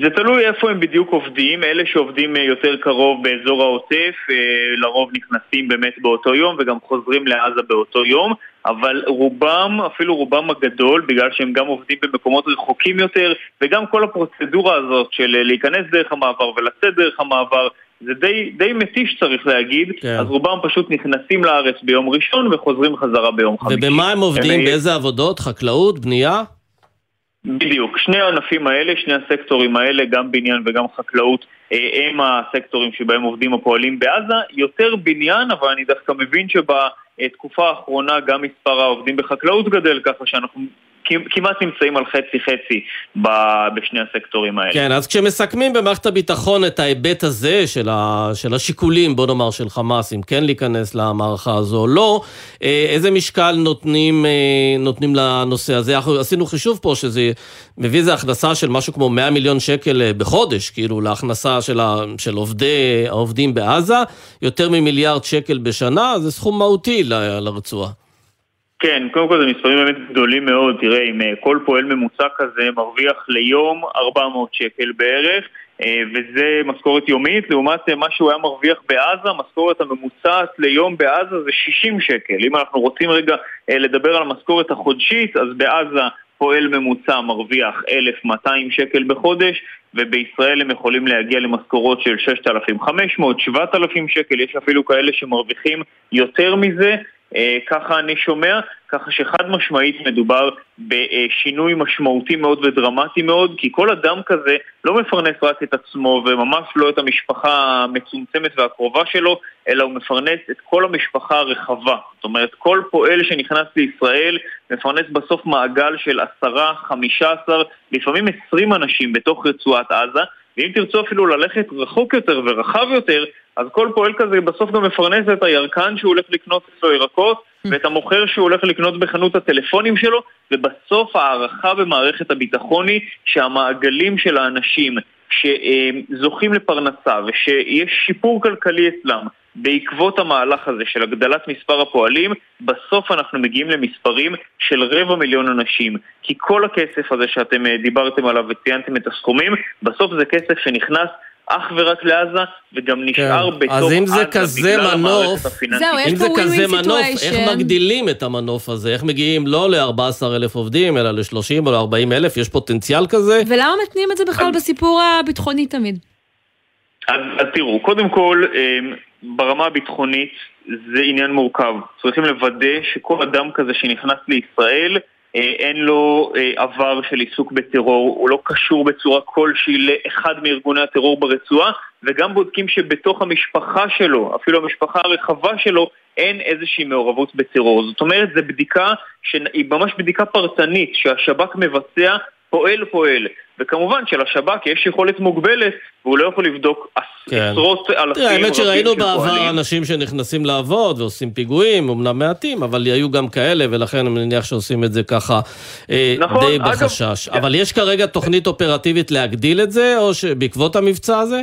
זה תלוי איפה הם בדיוק עובדים, אלה שעובדים אה, יותר קרוב באזור העוטף, אה, לרוב נכנסים באמת באותו יום וגם חוזרים לעזה באותו יום, אבל רובם, אפילו רובם הגדול, בגלל שהם גם עובדים במקומות רחוקים יותר, וגם כל הפרוצדורה הזאת של אה, להיכנס דרך המעבר ולצאת דרך המעבר, זה די, די מתיש צריך להגיד, כן. אז רובם פשוט נכנסים לארץ ביום ראשון וחוזרים חזרה ביום חמישי. ובמה הם עובדים? הם... באיזה עבודות? חקלאות? בנייה? בדיוק, שני הענפים האלה, שני הסקטורים האלה, גם בניין וגם חקלאות, אה, הם הסקטורים שבהם עובדים הפועלים בעזה. יותר בניין, אבל אני דווקא מבין שבתקופה האחרונה גם מספר העובדים בחקלאות גדל, ככה שאנחנו כמעט נמצאים על חצי-חצי בשני הסקטורים האלה. כן, אז כשמסכמים במערכת הביטחון את ההיבט הזה של, ה, של השיקולים, בוא נאמר, של חמאס, אם כן להיכנס למערכה הזו או לא, אה, איזה משקל נותנים, אה, נותנים לנושא הזה? אנחנו עשינו חישוב פה שזה מביא איזה הכנסה של משהו כמו 100 מיליון שקל אה, בחודש, כאילו, להכנסה של, ה, של עובדי, העובדים בעזה, יותר ממיליארד שקל בשנה, זה סכום מהותי לרצועה. כן, קודם כל זה מספרים באמת גדולים מאוד, תראה, אם אה, כל פועל ממוצע כזה מרוויח ליום 400 שקל בערך, אה, וזה משכורת יומית, לעומת אה, מה שהוא היה מרוויח בעזה, המשכורת הממוצעת ליום בעזה זה 60 שקל. אם אנחנו רוצים רגע לדבר על המשכורת החודשית, אז בעזה פועל ממוצע מרוויח 1,200 שקל בחודש, ובישראל הם יכולים להגיע למשכורות של 6,500, 7,000 שקל, יש אפילו כאלה שמרוויחים יותר מזה. אה, ככה אני שומע, ככה שחד משמעית מדובר בשינוי משמעותי מאוד ודרמטי מאוד, כי כל אדם כזה לא מפרנס רק את עצמו וממש לא את המשפחה המצומצמת והקרובה שלו, אלא הוא מפרנס את כל המשפחה הרחבה. זאת אומרת, כל פועל שנכנס לישראל מפרנס בסוף מעגל של עשרה, חמישה עשר, לפעמים עשרים אנשים בתוך רצועת עזה, ואם תרצו אפילו ללכת רחוק יותר ורחב יותר, אז כל פועל כזה בסוף גם מפרנס את הירקן שהוא הולך לקנות אצלו ירקות, mm. ואת המוכר שהוא הולך לקנות בחנות הטלפונים שלו, ובסוף הערכה במערכת הביטחון היא שהמעגלים של האנשים שזוכים לפרנסה ושיש שיפור כלכלי אצלם בעקבות המהלך הזה של הגדלת מספר הפועלים, בסוף אנחנו מגיעים למספרים של רבע מיליון אנשים. כי כל הכסף הזה שאתם אה, דיברתם עליו וציינתם את הסכומים, בסוף זה כסף שנכנס אך ורק לעזה, וגם נשאר כן. בתוך עזה אז אם זה כזה מנוף, זהו, אם זה כזה מנוף, איך מגדילים את המנוף הזה? איך מגיעים לא ל-14,000 עובדים, אלא ל-30 או ל-40,000? יש פוטנציאל כזה? ולמה מתנים את זה בכלל בסיפור הביטחוני תמיד? אז, אז תראו, קודם כל, אמ, ברמה הביטחונית זה עניין מורכב. צריכים לוודא שכל אדם כזה שנכנס לישראל, אה, אין לו אה, עבר של עיסוק בטרור, הוא לא קשור בצורה כלשהי לאחד מארגוני הטרור ברצועה, וגם בודקים שבתוך המשפחה שלו, אפילו המשפחה הרחבה שלו, אין איזושהי מעורבות בטרור. זאת אומרת, זו בדיקה שהיא ממש בדיקה פרטנית שהשב"כ מבצע פועל פועל. וכמובן שלשב"כ יש יכולת מוגבלת, והוא לא יכול לבדוק כן. עשרות אלפים תראה, האמת שראינו בעבר אנשים שנכנסים לעבוד ועושים פיגועים, אמנם מעטים, אבל היו גם כאלה, ולכן אני מניח שעושים את זה ככה אה, נכון, די בחשש. אגב, אבל יש כרגע תוכנית אופרטיבית להגדיל את זה, או שבעקבות המבצע הזה?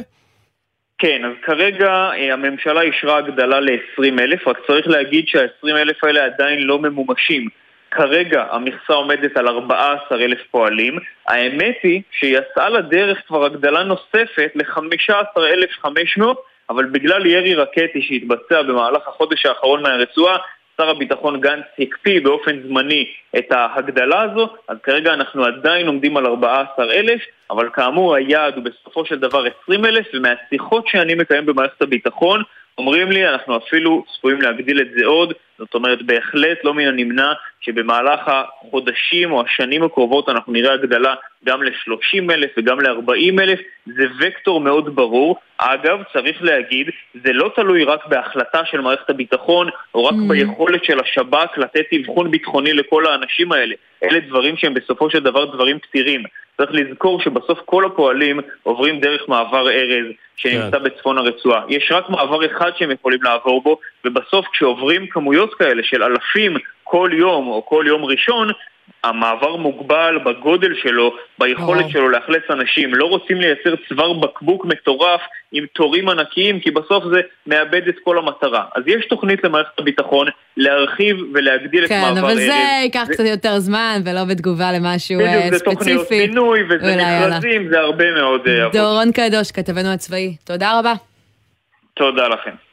כן, אז כרגע אה, הממשלה אישרה הגדלה ל-20 אלף, רק צריך להגיד שה-20 אלף האלה עדיין לא ממומשים. כרגע המכסה עומדת על 14,000 פועלים. האמת היא שיצאה לדרך כבר הגדלה נוספת ל-15,500, אבל בגלל ירי רקטי שהתבצע במהלך החודש האחרון מהרצועה, שר הביטחון גנץ הקפיא באופן זמני את ההגדלה הזו, אז כרגע אנחנו עדיין עומדים על 14,000, אבל כאמור היעד הוא בסופו של דבר 20,000, ומהשיחות שאני מקיים במערכת הביטחון, אומרים לי, אנחנו אפילו צפויים להגדיל את זה עוד, זאת אומרת, בהחלט לא מן הנמנע שבמהלך החודשים או השנים הקרובות אנחנו נראה הגדלה גם ל-30 אלף וגם ל-40 אלף, זה וקטור מאוד ברור. אגב, צריך להגיד, זה לא תלוי רק בהחלטה של מערכת הביטחון, או רק mm. ביכולת של השב"כ לתת אבחון ביטחוני לכל האנשים האלה. אלה דברים שהם בסופו של דבר דברים פתירים. צריך לזכור שבסוף כל הפועלים עוברים דרך מעבר ארז שנמצא כן. בצפון הרצועה. יש רק מעבר אחד שהם יכולים לעבור בו, ובסוף כשעוברים כמויות כאלה של אלפים כל יום או כל יום ראשון, המעבר מוגבל בגודל שלו, ביכולת שלו לאכלס אנשים. לא רוצים לייצר צוואר בקבוק מטורף עם תורים ענקיים, כי בסוף זה מאבד את כל המטרה. אז יש תוכנית למערכת הביטחון להרחיב ולהגדיל כן, את מעבר כן, אבל. זה ייקח זה... קצת יותר זמן, ולא בתגובה למשהו בדיוק, ספציפי. זה תוכניות פינוי, וזה מכרזים, זה הרבה מאוד עבוד. דורון קדוש, כתבנו הצבאי, תודה רבה. תודה לכם.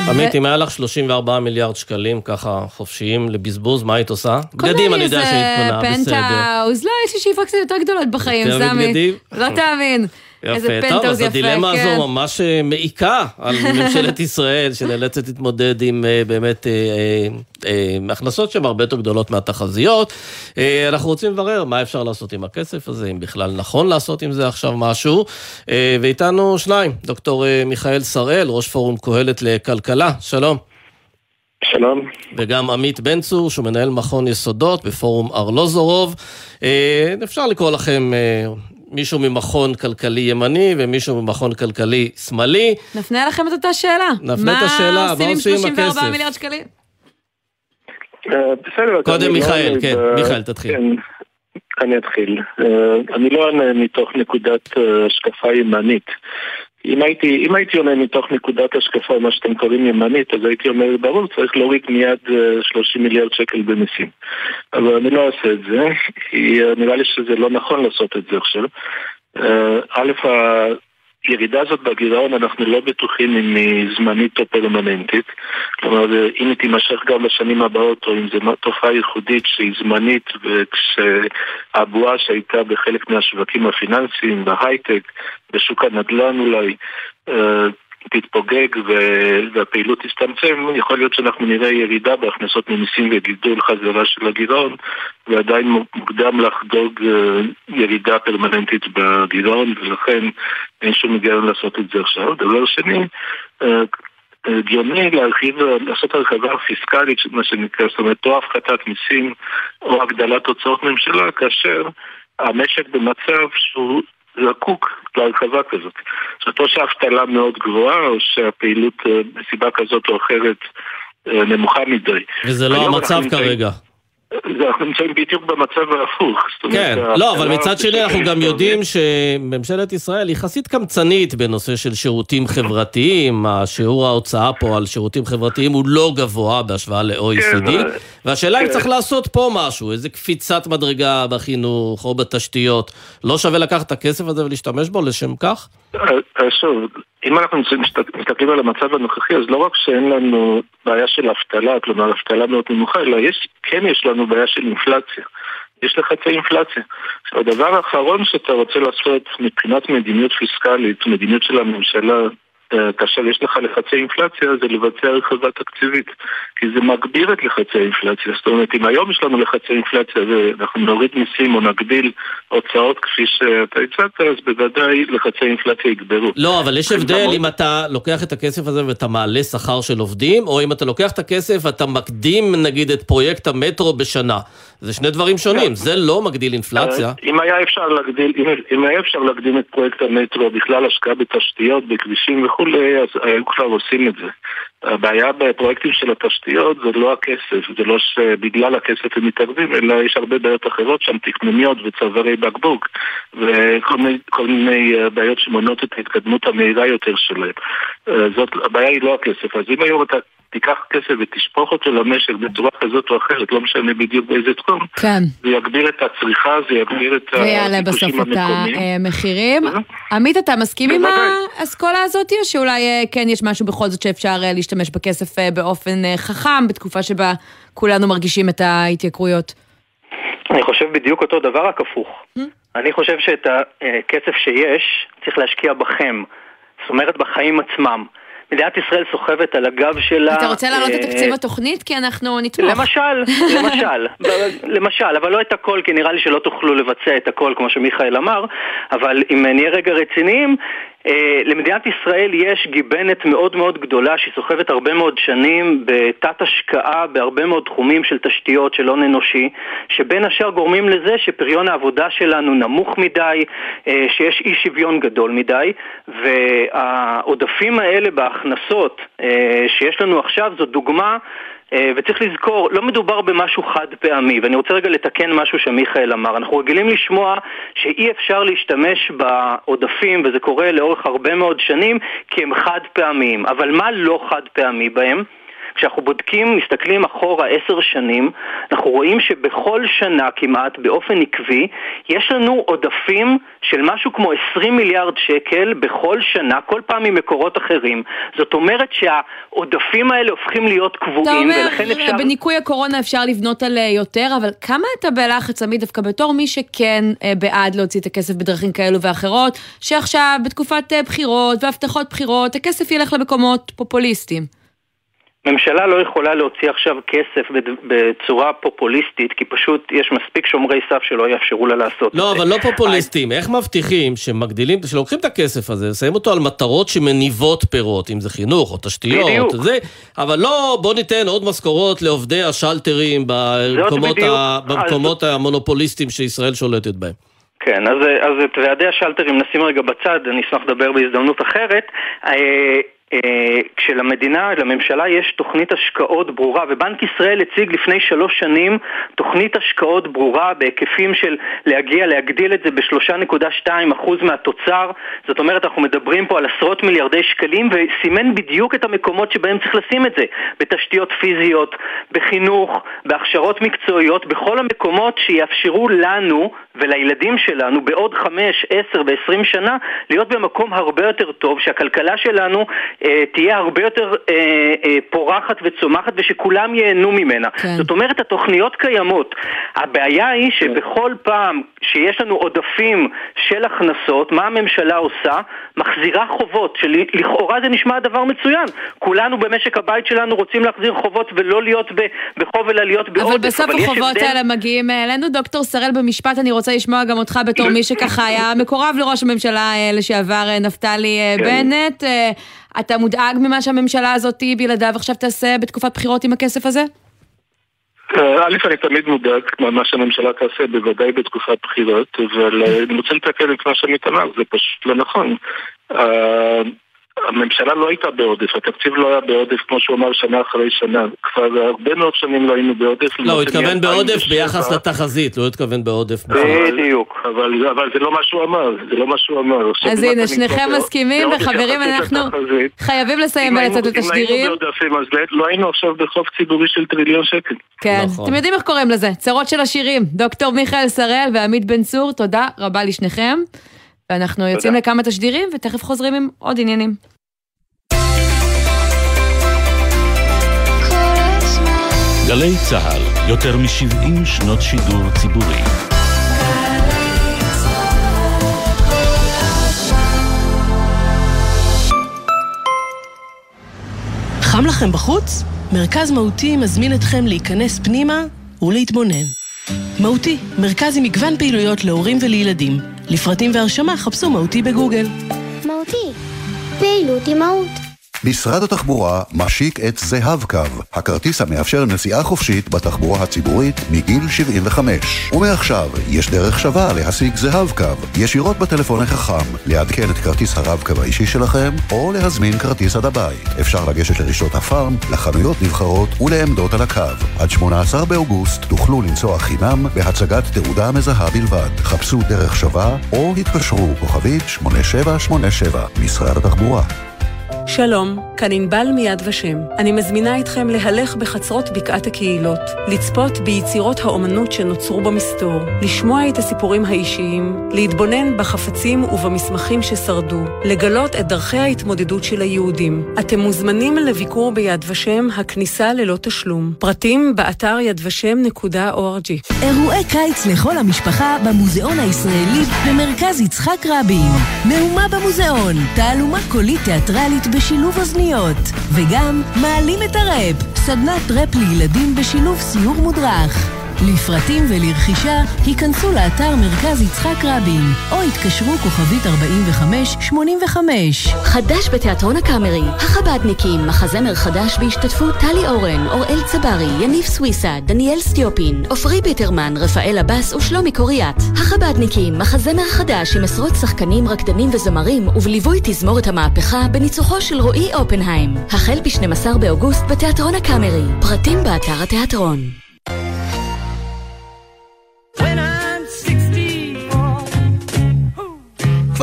עמית, אם היה לך 34 מיליארד שקלים ככה חופשיים לבזבוז, מה היית עושה? בגדים אני יודע שהיית קונה, בסדר. פנטהאוז, לא, יש לי שאיפות קצת יותר גדולות בחיים, סמי. לא תאמין. איזה פנטהאוז יפה, טוב, אז הדילמה כן. הזו ממש אה, מעיקה על (laughs) ממשלת ישראל, שנאלצת להתמודד עם אה, באמת אה, הכנסות שהן הרבה יותר גדולות מהתחזיות. אנחנו רוצים לברר מה אפשר לעשות עם הכסף הזה, אם בכלל נכון לעשות עם זה עכשיו משהו. ואיתנו שניים, דוקטור מיכאל שראל, ראש פורום קהלת לכלכלה, שלום. שלום. וגם עמית בן צור, שהוא מנהל מכון יסודות בפורום ארלוזורוב. אפשר לקרוא לכם מישהו ממכון כלכלי ימני ומישהו ממכון כלכלי שמאלי. נפנה לכם את אותה שאלה. נפנה את השאלה, מה עושים עם הכסף? מה עושים עם 34 מיליארד שקלים? אה, בסדר. קודם מיכאל, כן, מיכאל, תתחיל. כן, אני אתחיל. אה, אני לא אענה מתוך נקודת אה, השקפה ימנית. אם הייתי, אם הייתי עונה מתוך נקודת השקפה, מה שאתם קוראים ימנית, אז הייתי אומר, ברור, צריך להוריד מיד 30 אה, מיליארד שקל במיסים. אבל אני לא אעשה את זה, כי אה, נראה לי שזה לא נכון לעשות את זה עכשיו. אה, א', הירידה הזאת בגירעון, אנחנו לא בטוחים אם היא זמנית או פרמננטית. כלומר, אם היא תימשך גם בשנים הבאות, או אם זו תופעה ייחודית שהיא זמנית, וכשהבועה שהייתה בחלק מהשווקים הפיננסיים, בהייטק, בשוק הנדל"ן אולי, אה, תתפוגג והפעילות תצטמצם, יכול להיות שאנחנו נראה ירידה בהכנסות ממיסים וגידול חזרה של הגירעון, ועדיין מוקדם לחגוג אה, ירידה פרמננטית בגירעון, ולכן אין שום היגיון לעשות את זה עכשיו. דבר שני, אה, הגיוני להרחיב, לעשות הרחבה פיסקלית, מה שנקרא, זאת אומרת, או הפחתת מיסים או הגדלת הוצאות ממשלה, כאשר המשק במצב שהוא זקוק להרחבה כזאת. זאת אומרת, או שהאבטלה מאוד גבוהה, או שהפעילות מסיבה אה, כזאת או אחרת אה, נמוכה מדי. וזה לא המצב כרגע. אנחנו נמצאים בדיוק במצב ההפוך. כן, לא, אבל מצד שני אנחנו גם יודעים שממשלת ישראל יחסית קמצנית בנושא של שירותים חברתיים, (laughs) השיעור ההוצאה פה על שירותים חברתיים הוא לא גבוה בהשוואה ל-OECD, כן, והשאלה אם כן. צריך לעשות פה משהו, איזה קפיצת מדרגה בחינוך או בתשתיות, לא שווה לקחת את הכסף הזה ולהשתמש בו לשם כך? אה, אה, שוב, אם אנחנו מסתכלים על המצב הנוכחי, אז לא רק שאין לנו בעיה של אבטלה, כלומר אבטלה מאוד נמוכה, אלא יש, כן יש לנו בעיה של אינפלציה. יש לחצי אינפלציה. עכשיו, הדבר האחרון שאתה רוצה לעשות מבחינת מדיניות פיסקלית, מדיניות של הממשלה אה, כאשר יש לך לחצי אינפלציה זה לבצע הרחבה תקציבית כי זה מגביר את לחצי האינפלציה זאת אומרת אם היום יש לנו לחצי אינפלציה ואנחנו נוריד מיסים או נגדיל הוצאות כפי שאתה הצעת אז בוודאי לחצי אינפלציה יגברו. לא אבל יש הבדל אם אתה לוקח את הכסף הזה ואתה מעלה שכר של עובדים או אם אתה לוקח את הכסף ואתה מקדים נגיד את פרויקט המטרו בשנה זה שני דברים שונים, זה לא מגדיל אינפלציה. אם היה אפשר להגדיל, אם היה אפשר להקדים את פרויקט המטרו, בכלל השקעה בתשתיות, בכבישים וכולי, אז היו כבר עושים את זה. הבעיה בפרויקטים של התשתיות זה לא הכסף, זה לא שבגלל הכסף הם מתערבים, אלא יש הרבה בעיות אחרות שם, תכנוניות וצווארי בקבוק וכל מיני, מיני אה, בעיות שמונעות את ההתקדמות המהירה יותר שלהם. אה, זאת, הבעיה היא לא הכסף, אז אם היום אתה תיקח כסף ותשפוך אותו למשק בצורה כזאת או אחרת, לא משנה בדיוק באיזה תחום, כן. זה יגביר את הצריכה, זה יגביר את ויעלה בסוף הביקושים את המקומיים. המחירים. אה? עמית, אתה מסכים עם. האסכולה הזאת, או שאולי אה, כן יש משהו בכל זאת שאפשר אה, להשתמש בכסף אה, באופן אה, חכם, בתקופה שבה כולנו מרגישים את ההתייקרויות? אני חושב בדיוק אותו דבר, רק הפוך. אני חושב שאת הכסף שיש, צריך להשקיע בכם. זאת אומרת, בחיים עצמם. מדינת ישראל סוחבת על הגב שלה... אתה רוצה להעלות את אה, תקציב התוכנית? כי אנחנו נתמוך. למשל, (laughs) למשל, למשל, אבל לא את הכל, כי נראה לי שלא תוכלו לבצע את הכל, כמו שמיכאל אמר, אבל אם נהיה רגע רציניים, למדינת ישראל יש גיבנת מאוד מאוד גדולה שהיא סוחבת הרבה מאוד שנים בתת השקעה בהרבה מאוד תחומים של תשתיות של הון אנושי, שבין השאר גורמים לזה שפריון העבודה שלנו נמוך מדי, אה, שיש אי שוויון גדול מדי, והעודפים האלה בהכנסות אה, שיש לנו עכשיו זו דוגמה אה, וצריך לזכור, לא מדובר במשהו חד פעמי, ואני רוצה רגע לתקן משהו שמיכאל אמר. אנחנו רגילים לשמוע שאי אפשר להשתמש בעודפים, וזה קורה לאורך הרבה מאוד שנים, כי הם חד פעמיים. אבל מה לא חד פעמי בהם? כשאנחנו בודקים, מסתכלים אחורה עשר שנים, אנחנו רואים שבכל שנה כמעט, באופן עקבי, יש לנו עודפים של משהו כמו 20 מיליארד שקל בכל שנה, כל פעם ממקורות אחרים. זאת אומרת שהעודפים האלה הופכים להיות קבועים, אומר, ולכן אפשר... בניכוי הקורונה אפשר לבנות על אה, יותר, אבל כמה אתה בלחץ, עמית, דווקא בתור מי שכן אה, בעד להוציא את הכסף בדרכים כאלו ואחרות, שעכשיו בתקופת אה, בחירות והבטחות בחירות, הכסף ילך למקומות פופוליסטיים. ממשלה לא יכולה להוציא עכשיו כסף בצורה פופוליסטית, כי פשוט יש מספיק שומרי סף שלא יאפשרו לה לעשות לא, את זה. אבל לא פופוליסטים. איך מבטיחים שמגדילים, שלוקחים את הכסף הזה, שמים אותו על מטרות שמניבות פירות, אם זה חינוך או תשתיות, בדיוק. זה, אבל לא, בוא ניתן עוד משכורות לעובדי השלטרים במקומות. ה, במקומות המונופוליסטים שישראל שולטת בהם. כן, אז, אז את ועדי השלטרים נשים רגע בצד, אני אשמח לדבר בהזדמנות אחרת. אה, כשלמדינה, לממשלה יש תוכנית השקעות ברורה, ובנק ישראל הציג לפני שלוש שנים תוכנית השקעות ברורה בהיקפים של להגיע, להגדיל את זה ב-3.2% מהתוצר, זאת אומרת אנחנו מדברים פה על עשרות מיליארדי שקלים, וסימן בדיוק את המקומות שבהם צריך לשים את זה, בתשתיות פיזיות, בחינוך, בהכשרות מקצועיות, בכל המקומות שיאפשרו לנו ולילדים שלנו בעוד חמש, עשר ועשרים שנה להיות במקום הרבה יותר טוב, שהכלכלה שלנו אה, תהיה הרבה יותר אה, אה, פורחת וצומחת ושכולם ייהנו ממנה. כן. זאת אומרת, התוכניות קיימות. הבעיה היא שבכל פעם שיש לנו עודפים של הכנסות, מה הממשלה עושה? מחזירה חובות, שלכאורה זה נשמע דבר מצוין. כולנו במשק הבית שלנו רוצים להחזיר חובות ולא להיות בחוב אלא להיות בעודף. אבל בסוף יש החובות האלה מגיעים אלינו. דוקטור שראל, במשפט אני רוצה לשמוע גם אותך בתור מי שככה היה מקורב לראש הממשלה אה, לשעבר אה, נפתלי אה, כן. בנט. אתה מודאג ממה שהממשלה הזאת בלעדיו עכשיו תעשה בתקופת בחירות עם הכסף הזה? א', אני תמיד מודאג ממה שהממשלה תעשה, בוודאי בתקופת בחירות, אבל אני רוצה לתקן את מה שעמית אמר, זה פשוט לא נכון. הממשלה לא הייתה בעודף, התקציב לא היה בעודף כמו שהוא אמר שנה אחרי שנה. כבר הרבה מאוד שנים לא היינו בעודף. לא, הוא התכוון בעודף מ-2007. ביחס לתחזית, לא התכוון בעודף. בדיוק. אבל, אבל זה לא מה שהוא אמר, זה לא מה שהוא אמר. אז הנה, שניכם מסכימים, וחברים, אנחנו חייבים לסיים אם היינו- ולצאת אם. היינו בעודפים, אז לא- לא היינו עכשיו בחוב ציבורי של טריליון שקל. כן, נכון. אתם יודעים איך קוראים לזה, צרות של השירים. דוקטור מיכאל שראל ועמית בן צור, תודה רבה לשניכם. ואנחנו יוצאים לכמה תשדירים, ותכף חוזרים עם עוד עניינים. גלי צה"ל, יותר מ-70 שנות שידור ציבורי. חם לכם בחוץ? מרכז מהותי מזמין אתכם להיכנס פנימה ולהתבונן. מהותי, מרכז עם מגוון פעילויות להורים ולילדים. לפרטים והרשמה חפשו מהותי בגוגל. מהותי, פעילות עם מהות. משרד התחבורה משיק את זהב קו, הכרטיס המאפשר נסיעה חופשית בתחבורה הציבורית מגיל 75. ומעכשיו יש דרך שווה להשיג זהב קו, ישירות בטלפון החכם, לעדכן את כרטיס הרב-קו האישי שלכם, או להזמין כרטיס עד הבית. אפשר לגשת לרשתות הפארם, לחנויות נבחרות ולעמדות על הקו. עד 18 באוגוסט תוכלו לנסוע חינם בהצגת תעודה מזהה בלבד. חפשו דרך שווה או התקשרו כוכבית 8787, משרד התחבורה. שלום, כאן ענבל מיד ושם. אני מזמינה אתכם להלך בחצרות בקעת הקהילות, לצפות ביצירות האומנות שנוצרו במסתור, לשמוע את הסיפורים האישיים, להתבונן בחפצים ובמסמכים ששרדו, לגלות את דרכי ההתמודדות של היהודים. אתם מוזמנים לביקור ביד ושם, הכניסה ללא תשלום. פרטים באתר ידושם.org. אירועי קיץ לכל המשפחה במוזיאון הישראלי במרכז יצחק רבין. מהומה במוזיאון, תעלומה קולית תיאטרלית בשילוב אוזניות. וגם מעלים את הראפ, סדנת ראפ לילדים בשילוב סיור מודרך. לפרטים ולרכישה, היכנסו לאתר מרכז יצחק רבין, או התקשרו כוכבית 4585. חדש בתיאטרון הקאמרי, החבדניקים, מחזמר חדש בהשתתפות טלי אורן, אוראל צברי, יניב סוויסה, דניאל סטיופין, עופרי ביטרמן, רפאל עבאס ושלומי קוריאט. החבדניקים, מחזמר חדש עם עשרות שחקנים, רקדנים וזמרים, ובליווי תזמורת המהפכה בניצוחו של רועי אופנהיים. החל ב-12 באוגוסט בתיאטרון הקאמרי. פרטים באתר התיאטרון.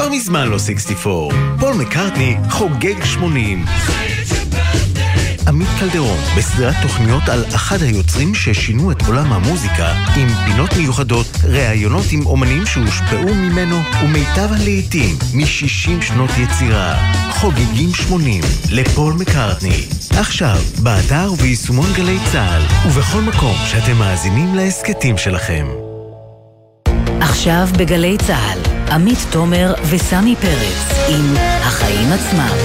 כבר מזמן לא 64. פול מקארטני חוגג 80. עמית קלדרון, בסדרת תוכניות על אחד היוצרים ששינו את עולם המוזיקה, עם פינות מיוחדות, ראיונות עם אומנים שהושפעו ממנו, ומיטב הלעיתים מ-60 שנות יצירה. חוגגים 80 לפול מקארטני. עכשיו, באתר וביישומון גלי צה"ל, ובכל מקום שאתם מאזינים להסכתים שלכם. עכשיו בגלי צה"ל, עמית תומר וסמי פרץ עם החיים עצמם.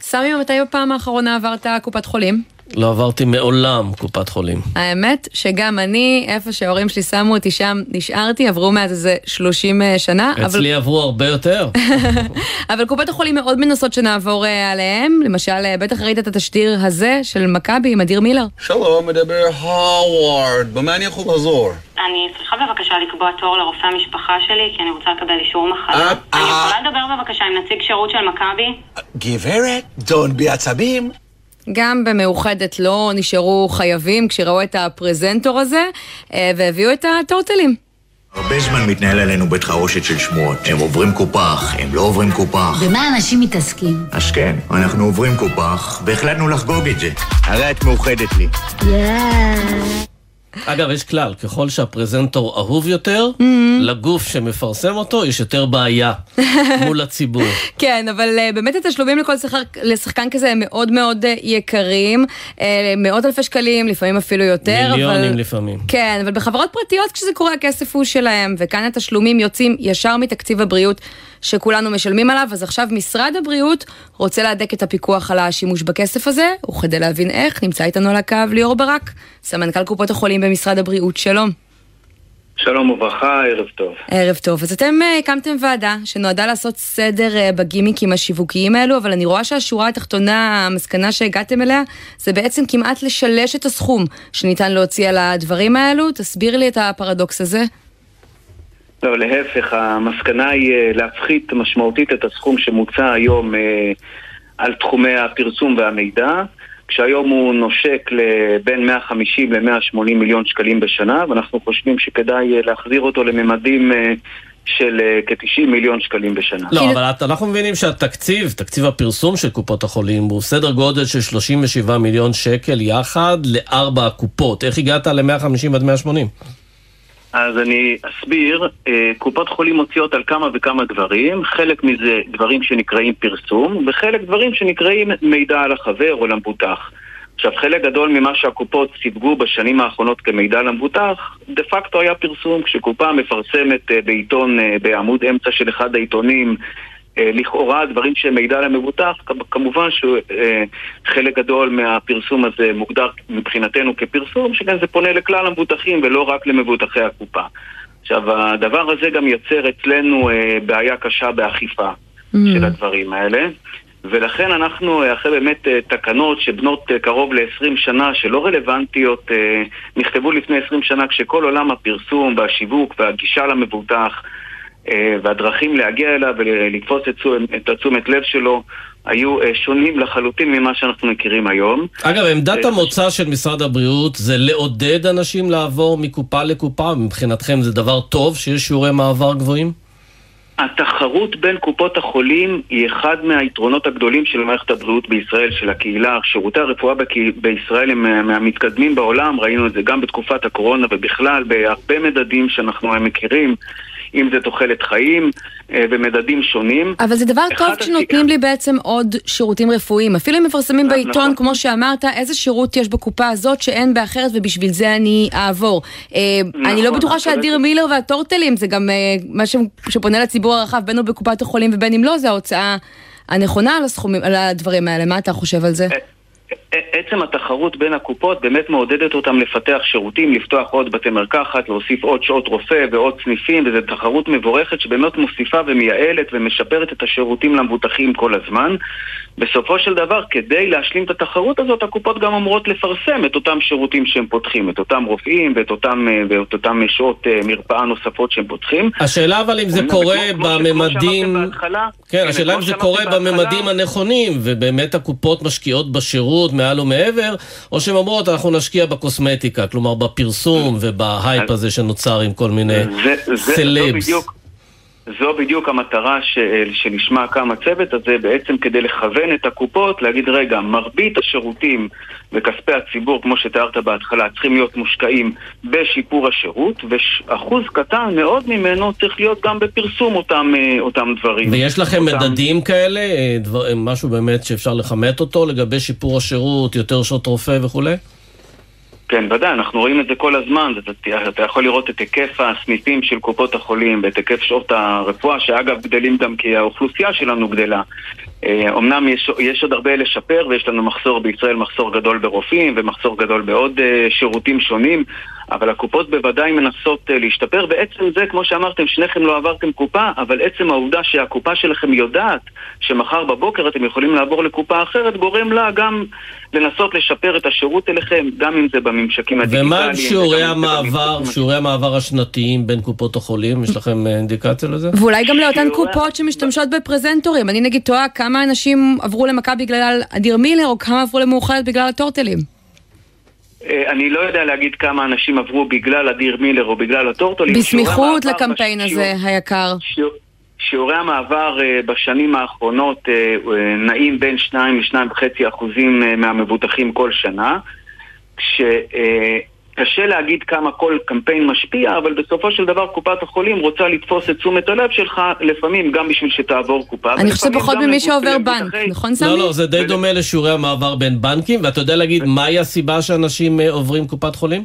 סמי, מתי בפעם האחרונה עברת קופת חולים? לא עברתי מעולם קופת חולים. האמת שגם אני, איפה שההורים שלי שמו אותי שם, נשארתי, עברו מאז איזה 30 שנה. אצלי אבל... עברו הרבה יותר. (laughs) אבל קופות החולים מאוד מנסות שנעבור עליהם. למשל, בטח ראית את התשדיר הזה של מכבי עם אדיר מילר. שלום, מדבר הווארד, במה אני יכול לעזור? אני צריכה בבקשה לקבוע תור לרופא המשפחה שלי, כי אני רוצה לקבל אישור מחלה. אני יכולה לדבר בבקשה עם נציג שירות של מכבי? גברת, דון בעצבים. גם במאוחדת לא נשארו חייבים כשראו את הפרזנטור הזה, והביאו את הטוטלים. הרבה זמן מתנהל עלינו בית חרושת של שמועות. הם עוברים קופח, הם לא עוברים קופח. במה אנשים מתעסקים? אז כן, אנחנו עוברים קופח, והחלטנו לחגוג את זה. הרי את מאוחדת לי. יאה. אגב, יש כלל, ככל שהפרזנטור אהוב יותר, mm-hmm. לגוף שמפרסם אותו יש יותר בעיה (laughs) מול הציבור. כן, אבל uh, באמת התשלומים לכל שחק, לשחקן כזה הם מאוד מאוד uh, יקרים, uh, מאות אלפי שקלים, לפעמים אפילו יותר. מיליונים אבל... לפעמים. כן, אבל בחברות פרטיות כשזה קורה הכסף הוא שלהם, וכאן התשלומים יוצאים ישר מתקציב הבריאות. שכולנו משלמים עליו, אז עכשיו משרד הבריאות רוצה להדק את הפיקוח על השימוש בכסף הזה, וכדי להבין איך, נמצא איתנו על הקו ליאור ברק, סמנכ"ל קופות החולים במשרד הבריאות, שלום. שלום וברכה, ערב טוב. ערב טוב. אז אתם uh, הקמתם ועדה שנועדה לעשות סדר uh, בגימיקים השיווקיים האלו, אבל אני רואה שהשורה התחתונה, המסקנה שהגעתם אליה, זה בעצם כמעט לשלש את הסכום שניתן להוציא על הדברים האלו. תסביר לי את הפרדוקס הזה. לא, להפך, המסקנה היא אה, להפחית משמעותית את הסכום שמוצע היום אה, על תחומי הפרסום והמידע, כשהיום הוא נושק לבין 150 ל-180 מיליון שקלים בשנה, ואנחנו חושבים שכדאי אה, להחזיר אותו לממדים של כ-90 מיליון שקלים בשנה. לא, אבל אנחנו מבינים שהתקציב, תקציב הפרסום של קופות החולים, הוא סדר גודל של 37 מיליון שקל יחד לארבע הקופות. איך הגעת ל-150 עד 180? אז אני אסביר, אה, קופות חולים מוציאות על כמה וכמה דברים, חלק מזה דברים שנקראים פרסום, וחלק דברים שנקראים מידע על החבר או למבוטח. עכשיו, חלק גדול ממה שהקופות סיווגו בשנים האחרונות כמידע למבוטח, דה פקטו היה פרסום. כשקופה מפרסמת אה, בעיתון, אה, בעמוד אמצע של אחד העיתונים, לכאורה דברים שהם מידע למבוטח, כמובן שחלק גדול מהפרסום הזה מוגדר מבחינתנו כפרסום, שכן זה פונה לכלל המבוטחים ולא רק למבוטחי הקופה. עכשיו, הדבר הזה גם יוצר אצלנו אה, בעיה קשה באכיפה mm. של הדברים האלה. ולכן אנחנו, אחרי באמת תקנות שבנות קרוב ל-20 שנה, שלא רלוונטיות, נכתבו לפני 20 שנה, כשכל עולם הפרסום והשיווק והגישה למבוטח אה, והדרכים להגיע אליו ולתפוס את התשומת לב שלו היו אה, שונים לחלוטין ממה שאנחנו מכירים היום. אגב, עמדת אה, המוצא של משרד הבריאות זה לעודד אנשים לעבור מקופה לקופה? מבחינתכם זה דבר טוב שיש שיעורי מעבר גבוהים? התחרות בין קופות החולים היא אחד מהיתרונות הגדולים של מערכת הבריאות בישראל, של הקהילה. שירותי הרפואה בישראל הם מהמתקדמים בעולם, ראינו את זה גם בתקופת הקורונה ובכלל בהרבה מדדים שאנחנו מכירים. אם זה תוחלת חיים אה, במדדים שונים. אבל זה דבר טוב כשנותנים לי בעצם עוד שירותים רפואיים. אפילו אם מפרסמים בעיתון, נכון. כמו שאמרת, איזה שירות יש בקופה הזאת שאין באחרת ובשביל זה אני אעבור. אה, נכון, אני לא בטוחה שאדיר מילר והטורטלים זה גם אה, מה שפונה לציבור הרחב, בין הוא בקופת החולים ובין אם לא, זה ההוצאה הנכונה על הסכומים, על הדברים האלה. מה אתה חושב על זה? עצם התחרות בין הקופות באמת מעודדת אותם לפתח שירותים, לפתוח עוד בתי מרקחת, להוסיף עוד שעות רופא ועוד סניפים, וזו תחרות מבורכת שבאמת מוסיפה ומייעלת ומשפרת את השירותים למבוטחים כל הזמן. בסופו של דבר, כדי להשלים את התחרות הזאת, הקופות גם אמורות לפרסם את אותם שירותים שהם פותחים, את אותם רופאים ואת אותם, ואת אותם שעות אה, מרפאה נוספות שהם פותחים. השאלה אבל אם זה קורה בממדים... כן, השאלה אם זה קורה בממדים הנכונים, ובאמת הקופות משקיעות בשירות מעל ומעבר, או שהן אומרות אנחנו נשקיע בקוסמטיקה, כלומר בפרסום ובהייפ הזה שנוצר עם כל מיני סלבס. זו בדיוק המטרה של, שלשמה קם הצוות הזה, בעצם כדי לכוון את הקופות, להגיד רגע, מרבית השירותים וכספי הציבור, כמו שתיארת בהתחלה, צריכים להיות מושקעים בשיפור השירות, ואחוז קטן מאוד ממנו צריך להיות גם בפרסום אותם, אה, אותם דברים. ויש לכם אותם... מדדים כאלה? אה, דבר, משהו באמת שאפשר לכמת אותו לגבי שיפור השירות, יותר שעות רופא וכולי? כן, ודאי, אנחנו רואים את זה כל הזמן, אתה, אתה יכול לראות את היקף הסניפים של קופות החולים ואת היקף שעות הרפואה, שאגב גדלים גם כי האוכלוסייה שלנו גדלה. אומנם אה, יש, יש עוד הרבה לשפר ויש לנו מחסור בישראל, מחסור גדול ברופאים ומחסור גדול בעוד uh, שירותים שונים, אבל הקופות בוודאי מנסות uh, להשתפר. בעצם זה, כמו שאמרתם, שניכם לא עברתם קופה, אבל עצם העובדה שהקופה שלכם יודעת שמחר בבוקר אתם יכולים לעבור לקופה אחרת, גורם לה גם לנסות לשפר את השירות אליכם, גם אם זה בממשקים הדיגיטליים. ומה עם שיעורי המעבר, שיעורי המעבר השנתיים בין קופות החולים? יש לכם אינדיקציה לזה? ואולי גם לאותן קופות שמשתמשות בפרזנטורים. אני נגיד טועה כמה אנשים עברו למכבי בגלל אדיר מילר, או כמה עברו למאוחדת בגלל הטורטלים? אה, אני לא יודע להגיד כמה אנשים עברו בגלל אדיר מילר או בגלל הטורטלים. בסמיכות לקמפיין הזה היקר. שיעורי המעבר אה, בשנים האחרונות אה, נעים בין 2 ל-2.5 אחוזים מהמבוטחים כל שנה, כש... קשה להגיד כמה כל קמפיין משפיע, אבל בסופו של דבר קופת החולים רוצה לתפוס את תשומת הלב שלך, לפעמים גם בשביל שתעבור קופה. אני חושב פחות ממי שעובר בנק, נכון סמי? לא, לא, זה די דומה לשיעורי המעבר בין בנקים, ואתה יודע להגיד מהי הסיבה שאנשים אה, עוברים קופת חולים?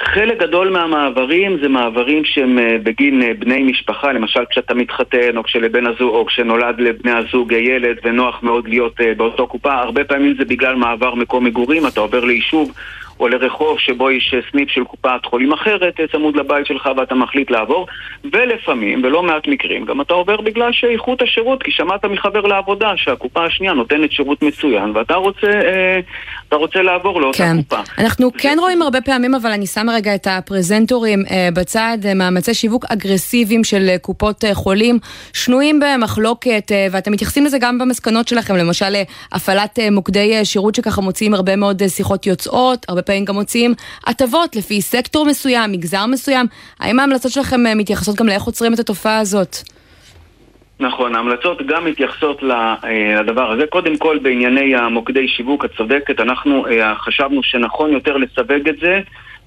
חלק גדול מהמעברים זה מעברים שהם אה, בגין אה, בני משפחה, למשל כשאתה מתחתן או כשלבן הזוג או כשנולד לבני הזוג ילד ונוח מאוד להיות באותו קופה, הרבה פעמים זה בגלל מעבר מקום מגורים, אתה עובר ליישוב או לרחוב שבו יש סניף של קופת חולים אחרת אה, צמוד לבית שלך ואתה מחליט לעבור ולפעמים, ולא מעט מקרים, גם אתה עובר בגלל שאיכות השירות, כי שמעת מחבר לעבודה שהקופה השנייה נותנת שירות מצוין ואתה רוצה, אה, אתה רוצה לעבור לאותה כן. קופה. אנחנו. כן רואים הרבה פעמים, אבל אני שמה רגע את הפרזנטורים אה, בצד, אה, מאמצי שיווק אגרסיביים של אה, קופות אה, חולים, שנויים במחלוקת, אה, ואתם מתייחסים לזה גם במסקנות שלכם, למשל אה, הפעלת אה, מוקדי אה, שירות שככה מוציאים הרבה מאוד אה, שיחות יוצאות, הרבה פעמים גם מוציאים הטבות לפי סקטור מסוים, מגזר מסוים. האם ההמלצות שלכם אה, מתייחסות גם לאיך עוצרים את התופעה הזאת? נכון, ההמלצות גם מתייחסות אה, לדבר הזה. קודם כל בענייני המוקדי שיווק, את צודקת, אנחנו אה, חשבנו שנכון יותר לסווג את זה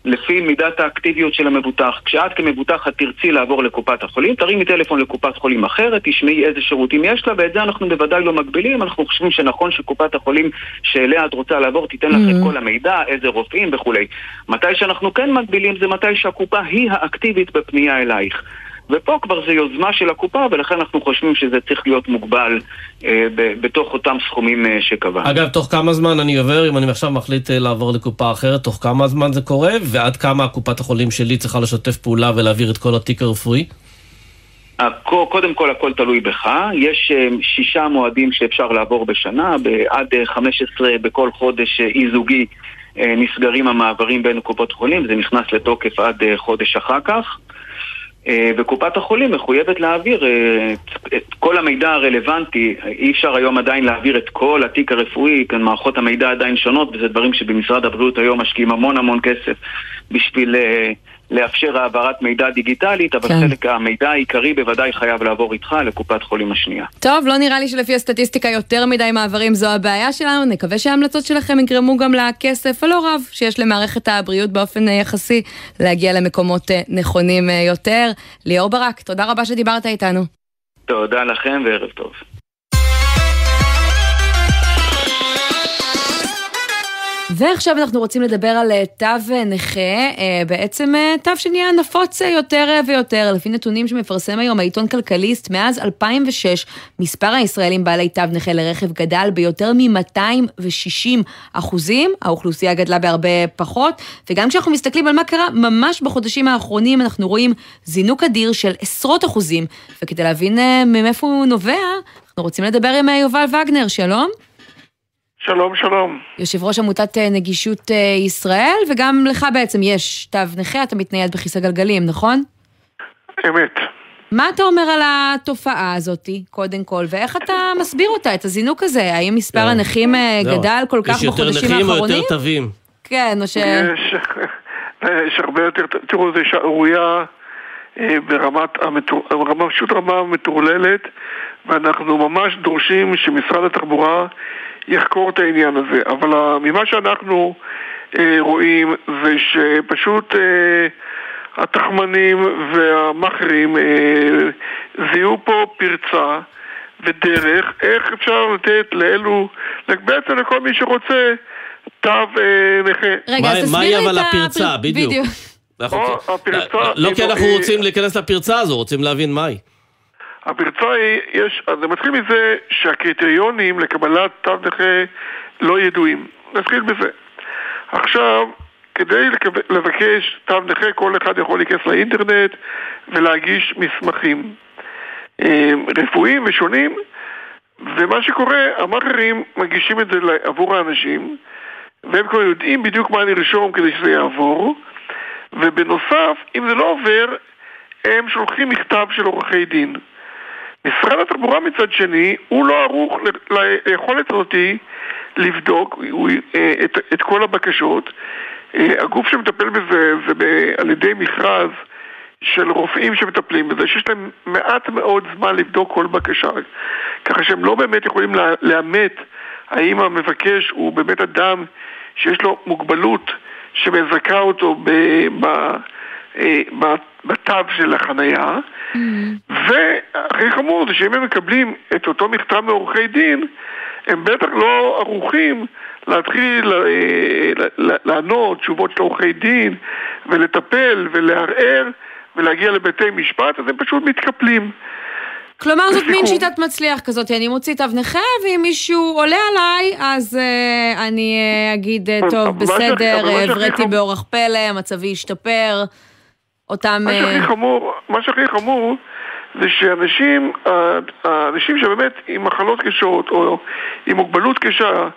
לפי מידת האקטיביות של המבוטח. כשאת כמבוטחת תרצי לעבור לקופת החולים, תרימי טלפון לקופת חולים אחרת, תשמעי איזה שירותים יש לה, ואת זה אנחנו בוודאי לא מגבילים. אנחנו חושבים שנכון שקופת החולים שאליה את רוצה לעבור תיתן לך. את כל המידע, איזה רופאים וכולי. מתי שאנחנו כן מגבילים זה מתי שהקופה היא האקטיבית בפנייה אלייך. ופה כבר זה יוזמה של הקופה, ולכן אנחנו חושבים שזה צריך להיות מוגבל אה, ב- בתוך אותם סכומים אה, שקבע. אגב, תוך כמה זמן אני עובר, אם אני עכשיו מחליט אה, לעבור לקופה אחרת, תוך כמה זמן זה קורה, ועד כמה קופת החולים שלי צריכה לשתף פעולה ולהעביר את כל התיק הרפואי? קודם כל הכל תלוי בך, יש אה, שישה מועדים שאפשר לעבור בשנה, עד 15 אה, בכל חודש אי זוגי נסגרים המעברים בין קופות חולים, זה נכנס לתוקף עד חודש אחר כך. אה, וקופת החולים מחויבת להעביר אה, את כל המידע הרלוונטי, אי אפשר היום עדיין להעביר את כל התיק הרפואי, כאן מערכות המידע עדיין שונות, וזה דברים שבמשרד הבריאות היום משקיעים המון המון כסף בשביל אה, לאפשר העברת מידע דיגיטלית, אבל כן. חלק המידע העיקרי בוודאי חייב לעבור איתך לקופת חולים השנייה. טוב, לא נראה לי שלפי הסטטיסטיקה יותר מדי מעברים זו הבעיה שלנו, נקווה שההמלצות שלכם יגרמו גם לכסף הלא רב שיש למערכת הבריאות באופן אה, יחסי להגיע למקומות אה, נכונים אה, יותר. ליאור ברק, תודה רבה שדיברת איתנו. תודה לכם וערב טוב. ועכשיו אנחנו רוצים לדבר על אה, תו אה, נכה, אה, בעצם תו שנהיה נפוץ יותר ויותר. לפי נתונים שמפרסם היום העיתון כלכליסט, מאז 2006 מספר הישראלים בעלי תו נכה לרכב גדל ביותר מ-260 אחוזים, האוכלוסייה גדלה בהרבה פחות, וגם כשאנחנו מסתכלים על מה קרה ממש בחודשים האחרונים, אנחנו רואים זינוק אדיר של עשרות אחוזים, וכדי להבין מאיפה הוא נובע, אנחנו רוצים לדבר עם יובל וגנר, שלום. שלום, שלום. יושב ראש עמותת אה, נגישות אה, ישראל, וגם לך בעצם יש תו נכה, אתה מתנייד בכיסא גלגלים, נכון? אמת. מה אתה אומר על התופעה הזאתי, קודם כל, ואיך אתה מסביר אותה, את הזינוק הזה? האם מספר הנכים אה. גדל כל כך יש יותר בחודשים נכים או האחרונים? יותר תווים? כן, או ש... יש, (laughs) הרבה יותר, תראו, זו שערורייה ברמת, המטור, פשוט רמה מטורללת, ואנחנו ממש דורשים שמשרד התחבורה יחקור את העניין הזה. אבל ה- ממה שאנחנו אה, רואים זה שפשוט אה, התחמנים והמאכערים אה, זיהו פה פרצה ודרך איך אפשר לתת לאלו, בעצם לכל מי שרוצה תו אה, נכה. רגע, אז תסביר לי את הפרצה, הפר- בדיוק. אנחנו- או, הפרצה לא היא כי בו- אנחנו רוצים להיכנס לפרצה הזו, רוצים להבין מהי. הפרצה היא, יש, אז זה מתחיל מזה שהקריטריונים לקבלת תו נכה לא ידועים. נתחיל בזה. עכשיו, כדי לבקש תו נכה, כל אחד יכול להיכנס לאינטרנט ולהגיש מסמכים אה, רפואיים ושונים, ומה שקורה, המאכערים מגישים את זה עבור האנשים, והם כבר יודעים בדיוק מה לרשום כדי שזה יעבור, ובנוסף, אם זה לא עובר, הם שולחים מכתב של עורכי דין. משרד התחבורה מצד שני, הוא לא ערוך ליכולת הזאתי לבדוק אה, את, את כל הבקשות. אה, הגוף שמטפל בזה זה ב- על ידי מכרז של רופאים שמטפלים בזה, שיש להם מעט מאוד זמן לבדוק כל בקשה. ככה שהם לא באמת יכולים לאמת האם המבקש הוא באמת אדם שיש לו מוגבלות שמזכה אותו ב, ב, אה, ב, בתו של החנייה. והכי חמור זה שאם הם מקבלים את אותו מכתב מעורכי דין, הם בטח לא ערוכים להתחיל אה, לענות תשובות של עורכי דין ולטפל ולערער ולהגיע לבתי משפט, אז הם פשוט מתקפלים. כלומר, זאת מין. (coughs) שיטת מצליח כזאת, אני מוציא תו נכה, ואם מישהו עולה עליי, אז אה, אני אה, אגיד, אה, טוב, בסדר, הבראתי באורח פלא, מצבי השתפר, אותם... מה שהכי חמור, מה שהכי חמור זה שאנשים, האנשים שבאמת עם מחלות קשות או עם מוגבלות קשה,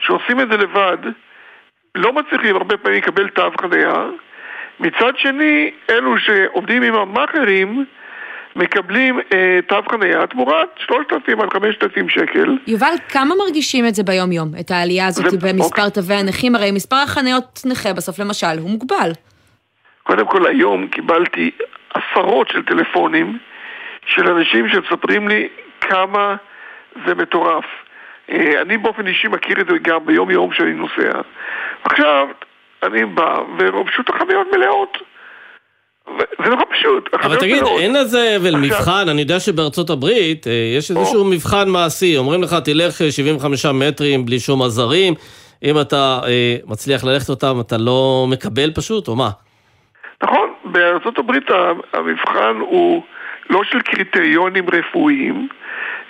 שעושים את זה לבד, לא מצליחים הרבה פעמים לקבל תו חניה. מצד שני, אלו שעובדים עם המאכערים מקבלים אה, תו חניה תמורת 3,000 עד 5,000 שקל. יובל, כמה מרגישים את זה ביום-יום, את העלייה הזאת זה- במספר תווי הנכים? הרי מספר החניות נכה בסוף, למשל, הוא מוגבל. קודם כל היום קיבלתי עשרות של טלפונים של אנשים שמספרים לי כמה זה מטורף. אה, אני באופן אישי מכיר את זה גם ביום יום שאני נוסע. עכשיו, אני בא, ופשוט החנויות מלאות. זה נורא פשוט. אבל תגיד, מלאות. אין לזה אבל מבחן, אני יודע שבארצות הברית אה, יש איזשהו מבחן מעשי, אומרים לך תלך אה, 75 מטרים בלי שום עזרים, אם אתה אה, מצליח ללכת אותם אתה לא מקבל פשוט, או מה? נכון, בארצות הברית המבחן הוא לא של קריטריונים רפואיים,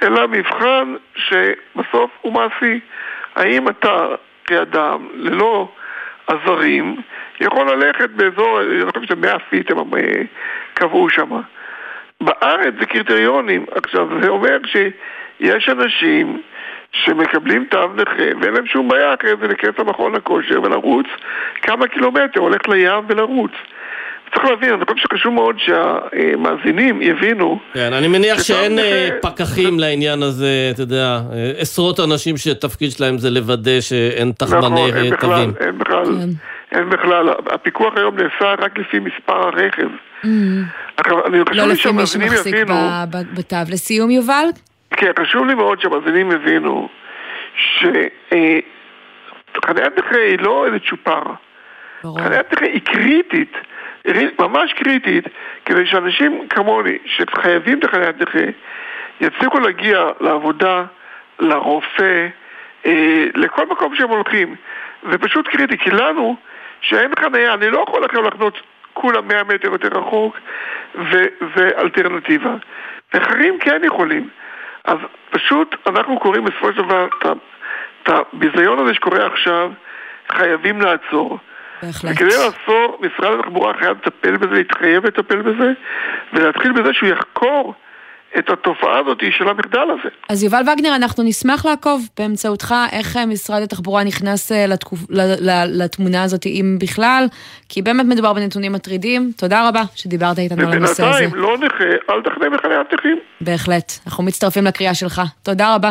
אלא מבחן שבסוף הוא מעשי. האם אתה כאדם ללא עזרים יכול ללכת באזור, אני חושב שזה 100 feet הם אה, קבעו שם. בארץ זה קריטריונים. עכשיו, זה אומר שיש אנשים שמקבלים תו נכה ואין להם שום בעיה אחרי זה להיכנס למכון הכושר ולרוץ כמה קילומטר, הולך לים ולרוץ. צריך להבין, אני חושב שחשוב מאוד שהמאזינים יבינו כן, אני מניח שאין אה, נכה- פקחים לעניין הזה, אתה יודע, אה, עשרות אנשים שהתפקיד שלהם זה לוודא שאין נכון, תחמני אין אה, בכלל, תווים. אין בכלל, אין בכלל, הפיקוח היום נעשה רק לפי מספר הרכב. Mm. אני לא לפי מי שמחזיק יבינו, בתו. לסיום, יובל? כן, חשוב לי מאוד שהמאזינים יבינו שחניית נכה היא לא איזה צ'ופר. חניית נכה היא קריטית, ממש קריטית, כדי שאנשים כמוני, שחייבים את החניית נכה, יצליחו להגיע לעבודה, לרופא, אה, לכל מקום שהם הולכים. זה פשוט קריטי, כי לנו, שאין חניה, אני לא יכול עכשיו לחנות כולה 100 מטר יותר רחוק, ו- ואלטרנטיבה. ואחרים כן יכולים. אז פשוט אנחנו קוראים בסופו של דבר את הביזיון הזה שקורה עכשיו, חייבים לעצור. בהחלט. וכדי לעצור, משרד התחבורה חייב לטפל בזה, להתחייב לטפל בזה, ולהתחיל בזה שהוא יחקור את התופעה הזאת של המחדל הזה. אז יובל וגנר, אנחנו נשמח לעקוב באמצעותך איך אה, משרד התחבורה נכנס אה, לתקופ... לתמונה הזאת, אם בכלל, כי באמת מדובר בנתונים מטרידים. תודה רבה שדיברת איתנו על הנושא הזה. ובינתיים, לא נכה, אל תחנה בחניית נכים. בהחלט. אנחנו מצטרפים לקריאה שלך. תודה רבה.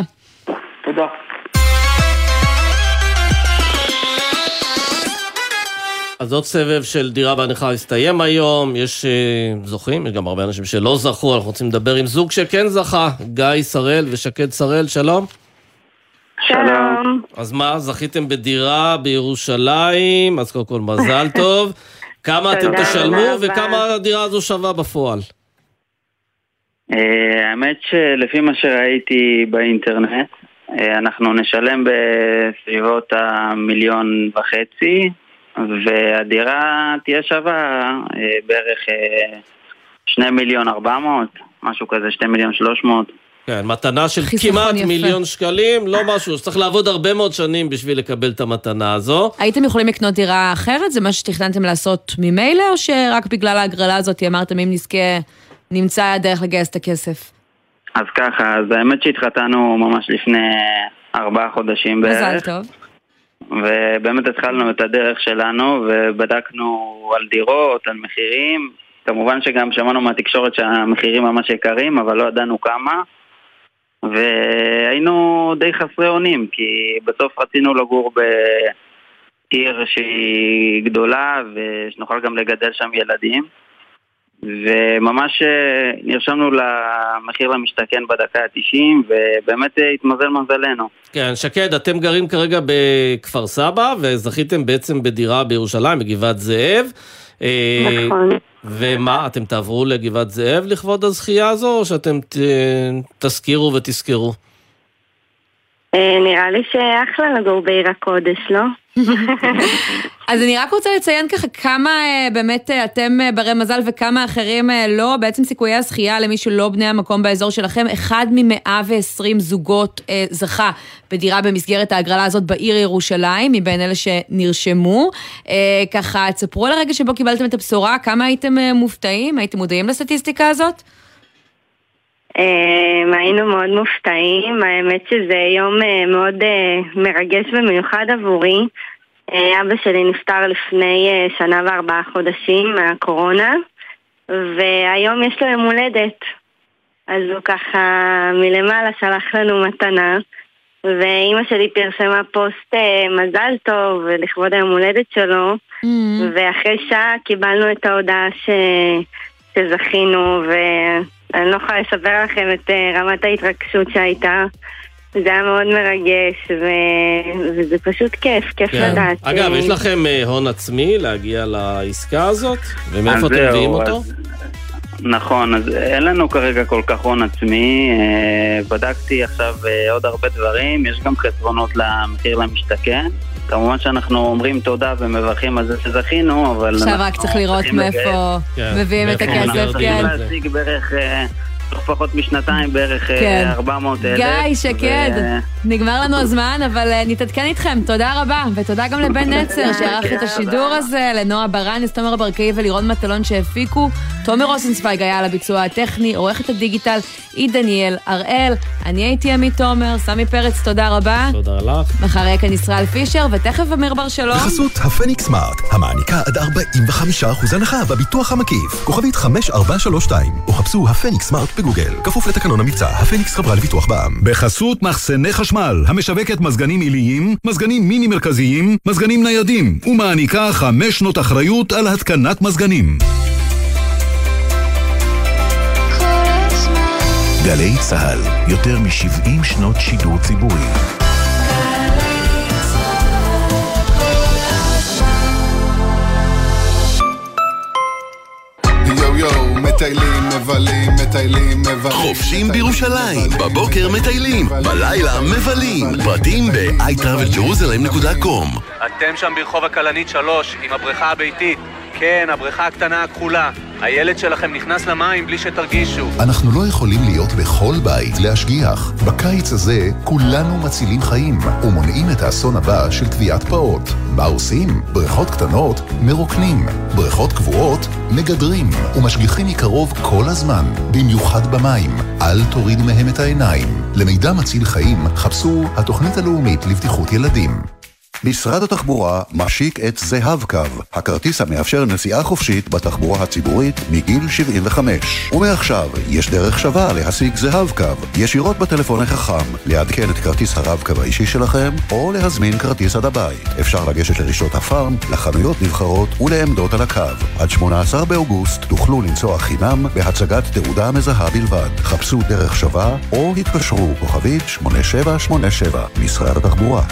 תודה. אז עוד סבב של דירה בהנחה הסתיים היום, יש אה, זוכים, יש גם הרבה אנשים שלא זכו, אנחנו רוצים לדבר עם זוג שכן זכה, גיא שראל ושקד שראל, שלום. שלום. אז מה, זכיתם בדירה בירושלים, אז קודם כל מזל (laughs) טוב. כמה אתם תשלמו. וכמה הדירה הזו שווה בפועל? אה, האמת שלפי מה שראיתי באינטרנט, אה, אנחנו נשלם בסביבות המיליון וחצי, והדירה תהיה שווה אה, בערך אה, שני מיליון ארבע מאות, משהו כזה, שתי מיליון שלוש מאות. כן, מתנה של כמעט יפה. מיליון שקלים, לא משהו, שצריך לעבוד הרבה מאוד שנים בשביל לקבל את המתנה הזו. הייתם יכולים לקנות דירה אחרת? זה מה שתכננתם לעשות ממילא, או שרק בגלל ההגרלה הזאת אמרתם אם נזכה, נמצא הדרך לגייס את הכסף? אז ככה, אז האמת שהתחתנו ממש לפני ארבעה חודשים בערך. מזל טוב. ובאמת התחלנו את הדרך שלנו ובדקנו על דירות, על מחירים. כמובן שגם שמענו מהתקשורת שהמחירים ממש יקרים, אבל לא ידענו כמה. והיינו די חסרי אונים, כי בסוף רצינו לגור בעיר שהיא גדולה ושנוכל גם לגדל שם ילדים. וממש אה, נרשמנו למחיר למשתכן בדקה ה-90, ובאמת אה, התמזל מזלנו. כן, שקד, אתם גרים כרגע בכפר סבא, וזכיתם בעצם בדירה בירושלים, בגבעת זאב. אה, נכון. ומה, אתם תעברו לגבעת זאב לכבוד הזכייה הזו, או שאתם ת- תזכירו ותזכרו? אה, נראה לי שאחלה לגור בעיר הקודש, לא? (laughs) אז אני רק רוצה לציין ככה כמה אה, באמת אה, אתם ברי מזל וכמה אחרים לא, בעצם סיכויי הזכייה למי שלא בני המקום באזור שלכם, אחד מ-120 זוגות אה, זכה בדירה במסגרת ההגרלה הזאת בעיר ירושלים, מבין אלה שנרשמו. אה, ככה, תספרו על הרגע שבו קיבלתם את הבשורה, כמה הייתם מופתעים? הייתם מודעים לסטטיסטיקה הזאת? אה, היינו מאוד מופתעים, האמת שזה יום אה, מאוד אה, מרגש ומיוחד עבורי. אבא שלי נפטר לפני שנה וארבעה חודשים מהקורונה, והיום יש לו יום הולדת. אז הוא ככה מלמעלה שלח לנו מתנה, ואימא שלי פרסמה פוסט מזל טוב לכבוד היום הולדת שלו, ואחרי שעה קיבלנו את ההודעה ש... שזכינו, ואני לא יכולה לספר לכם את אה, רמת ההתרגשות שהייתה. זה היה מאוד מרגש, ו... וזה פשוט כיף, כיף כן. לדעת. אגב, יש לכם אה, הון עצמי להגיע לעסקה הזאת? ומאיפה אז אתם מביאים אז- אותו? נכון, אז אין לנו כרגע כל כך הון עצמי, אה, בדקתי עכשיו אה, עוד הרבה דברים, יש גם חסרונות למחיר למשתכן. כמובן שאנחנו אומרים תודה ומברכים על זה שזכינו, אבל עכשיו אנחנו רק צריך לראות צריכים. מאיפה כן, מביאים את אנחנו הכסף, צריכים כן. להשיג בערך, אה, תוך פחות משנתיים, בערך אה, כן. 400 אלף. גיא, שקד, נגמר לנו הזמן, אבל אה, נתעדכן איתכם. תודה רבה, ותודה גם לבן נצר שערך את השידור הזה, לנועה ברנס, תומר ברקאי ולירון מטלון שהפיקו. תומר רוזנצוויג היה על הביצוע הטכני, עורכת הדיגיטל היא דניאל הראל. אני הייתי עמית תומר, סמי פרץ, תודה רבה. תודה לך. מחר יהיה כאן ישראל פישר, ותכף אמיר בר שלום. בחסות הפניקס סמארט, המעניקה עד 45% הנחה בביטוח המקיף. כוכבית 5432, או חפשו הפניקס סמארט בגוגל. כפוף לתקנון המבצע, הפניקס חברה לביטוח בע"מ. בחסות מחסני חשמל, המשווקת מזגנים עיליים, מזגנים מיני מרכזיים, מזגנים ניידים, ומעניקה חמש שנות אחריות על התקנת מזגנים. גלי צה"ל, יותר מ-70 שנות שידור ציבורי. מטיילים, מבלים. חופשים בירושלים, בבוקר מטיילים, בלילה מבלים. פרטים ב-iTravelJerusalem.com אתם שם ברחוב הכלנית 3, עם הבריכה הביתית. כן, הבריכה הקטנה הכחולה. הילד שלכם נכנס למים בלי שתרגישו. אנחנו לא יכולים להיות בכל בית להשגיח. בקיץ הזה כולנו מצילים חיים ומונעים את האסון הבא של טביעת פעוט. מה עושים? בריכות קטנות מרוקנים, בריכות קבועות מגדרים ומשגיחים מקרוב כל הזמן, במיוחד במים. אל תורידו מהם את העיניים. למידע מציל חיים חפשו התוכנית הלאומית לבטיחות ילדים. משרד התחבורה משיק את זהב-קו, הכרטיס המאפשר נסיעה חופשית בתחבורה הציבורית מגיל 75. ומעכשיו יש דרך שווה להשיג זהב-קו, ישירות בטלפון החכם, לעדכן את כרטיס הרב-קו האישי שלכם, או להזמין כרטיס עד הבית. אפשר לגשת לרשתות הפארם, לחנויות נבחרות ולעמדות על הקו. עד 18 באוגוסט תוכלו לנסוע חינם בהצגת תעודה מזהה בלבד. חפשו דרך שווה או התקשרו כוכבית 8787 משרד התחבורה.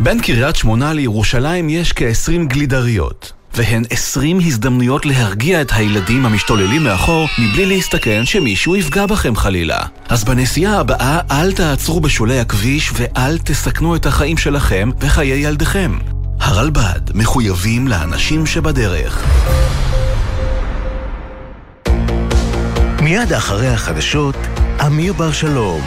בין קריית שמונה לירושלים יש כ-20 גלידריות, והן 20 הזדמנויות להרגיע את הילדים המשתוללים מאחור מבלי להסתכן שמישהו יפגע בכם חלילה. אז בנסיעה הבאה אל תעצרו בשולי הכביש ואל תסכנו את החיים שלכם וחיי ילדיכם. הרלב"ד מחויבים לאנשים שבדרך. מיד אחרי החדשות, אמיר בר שלום.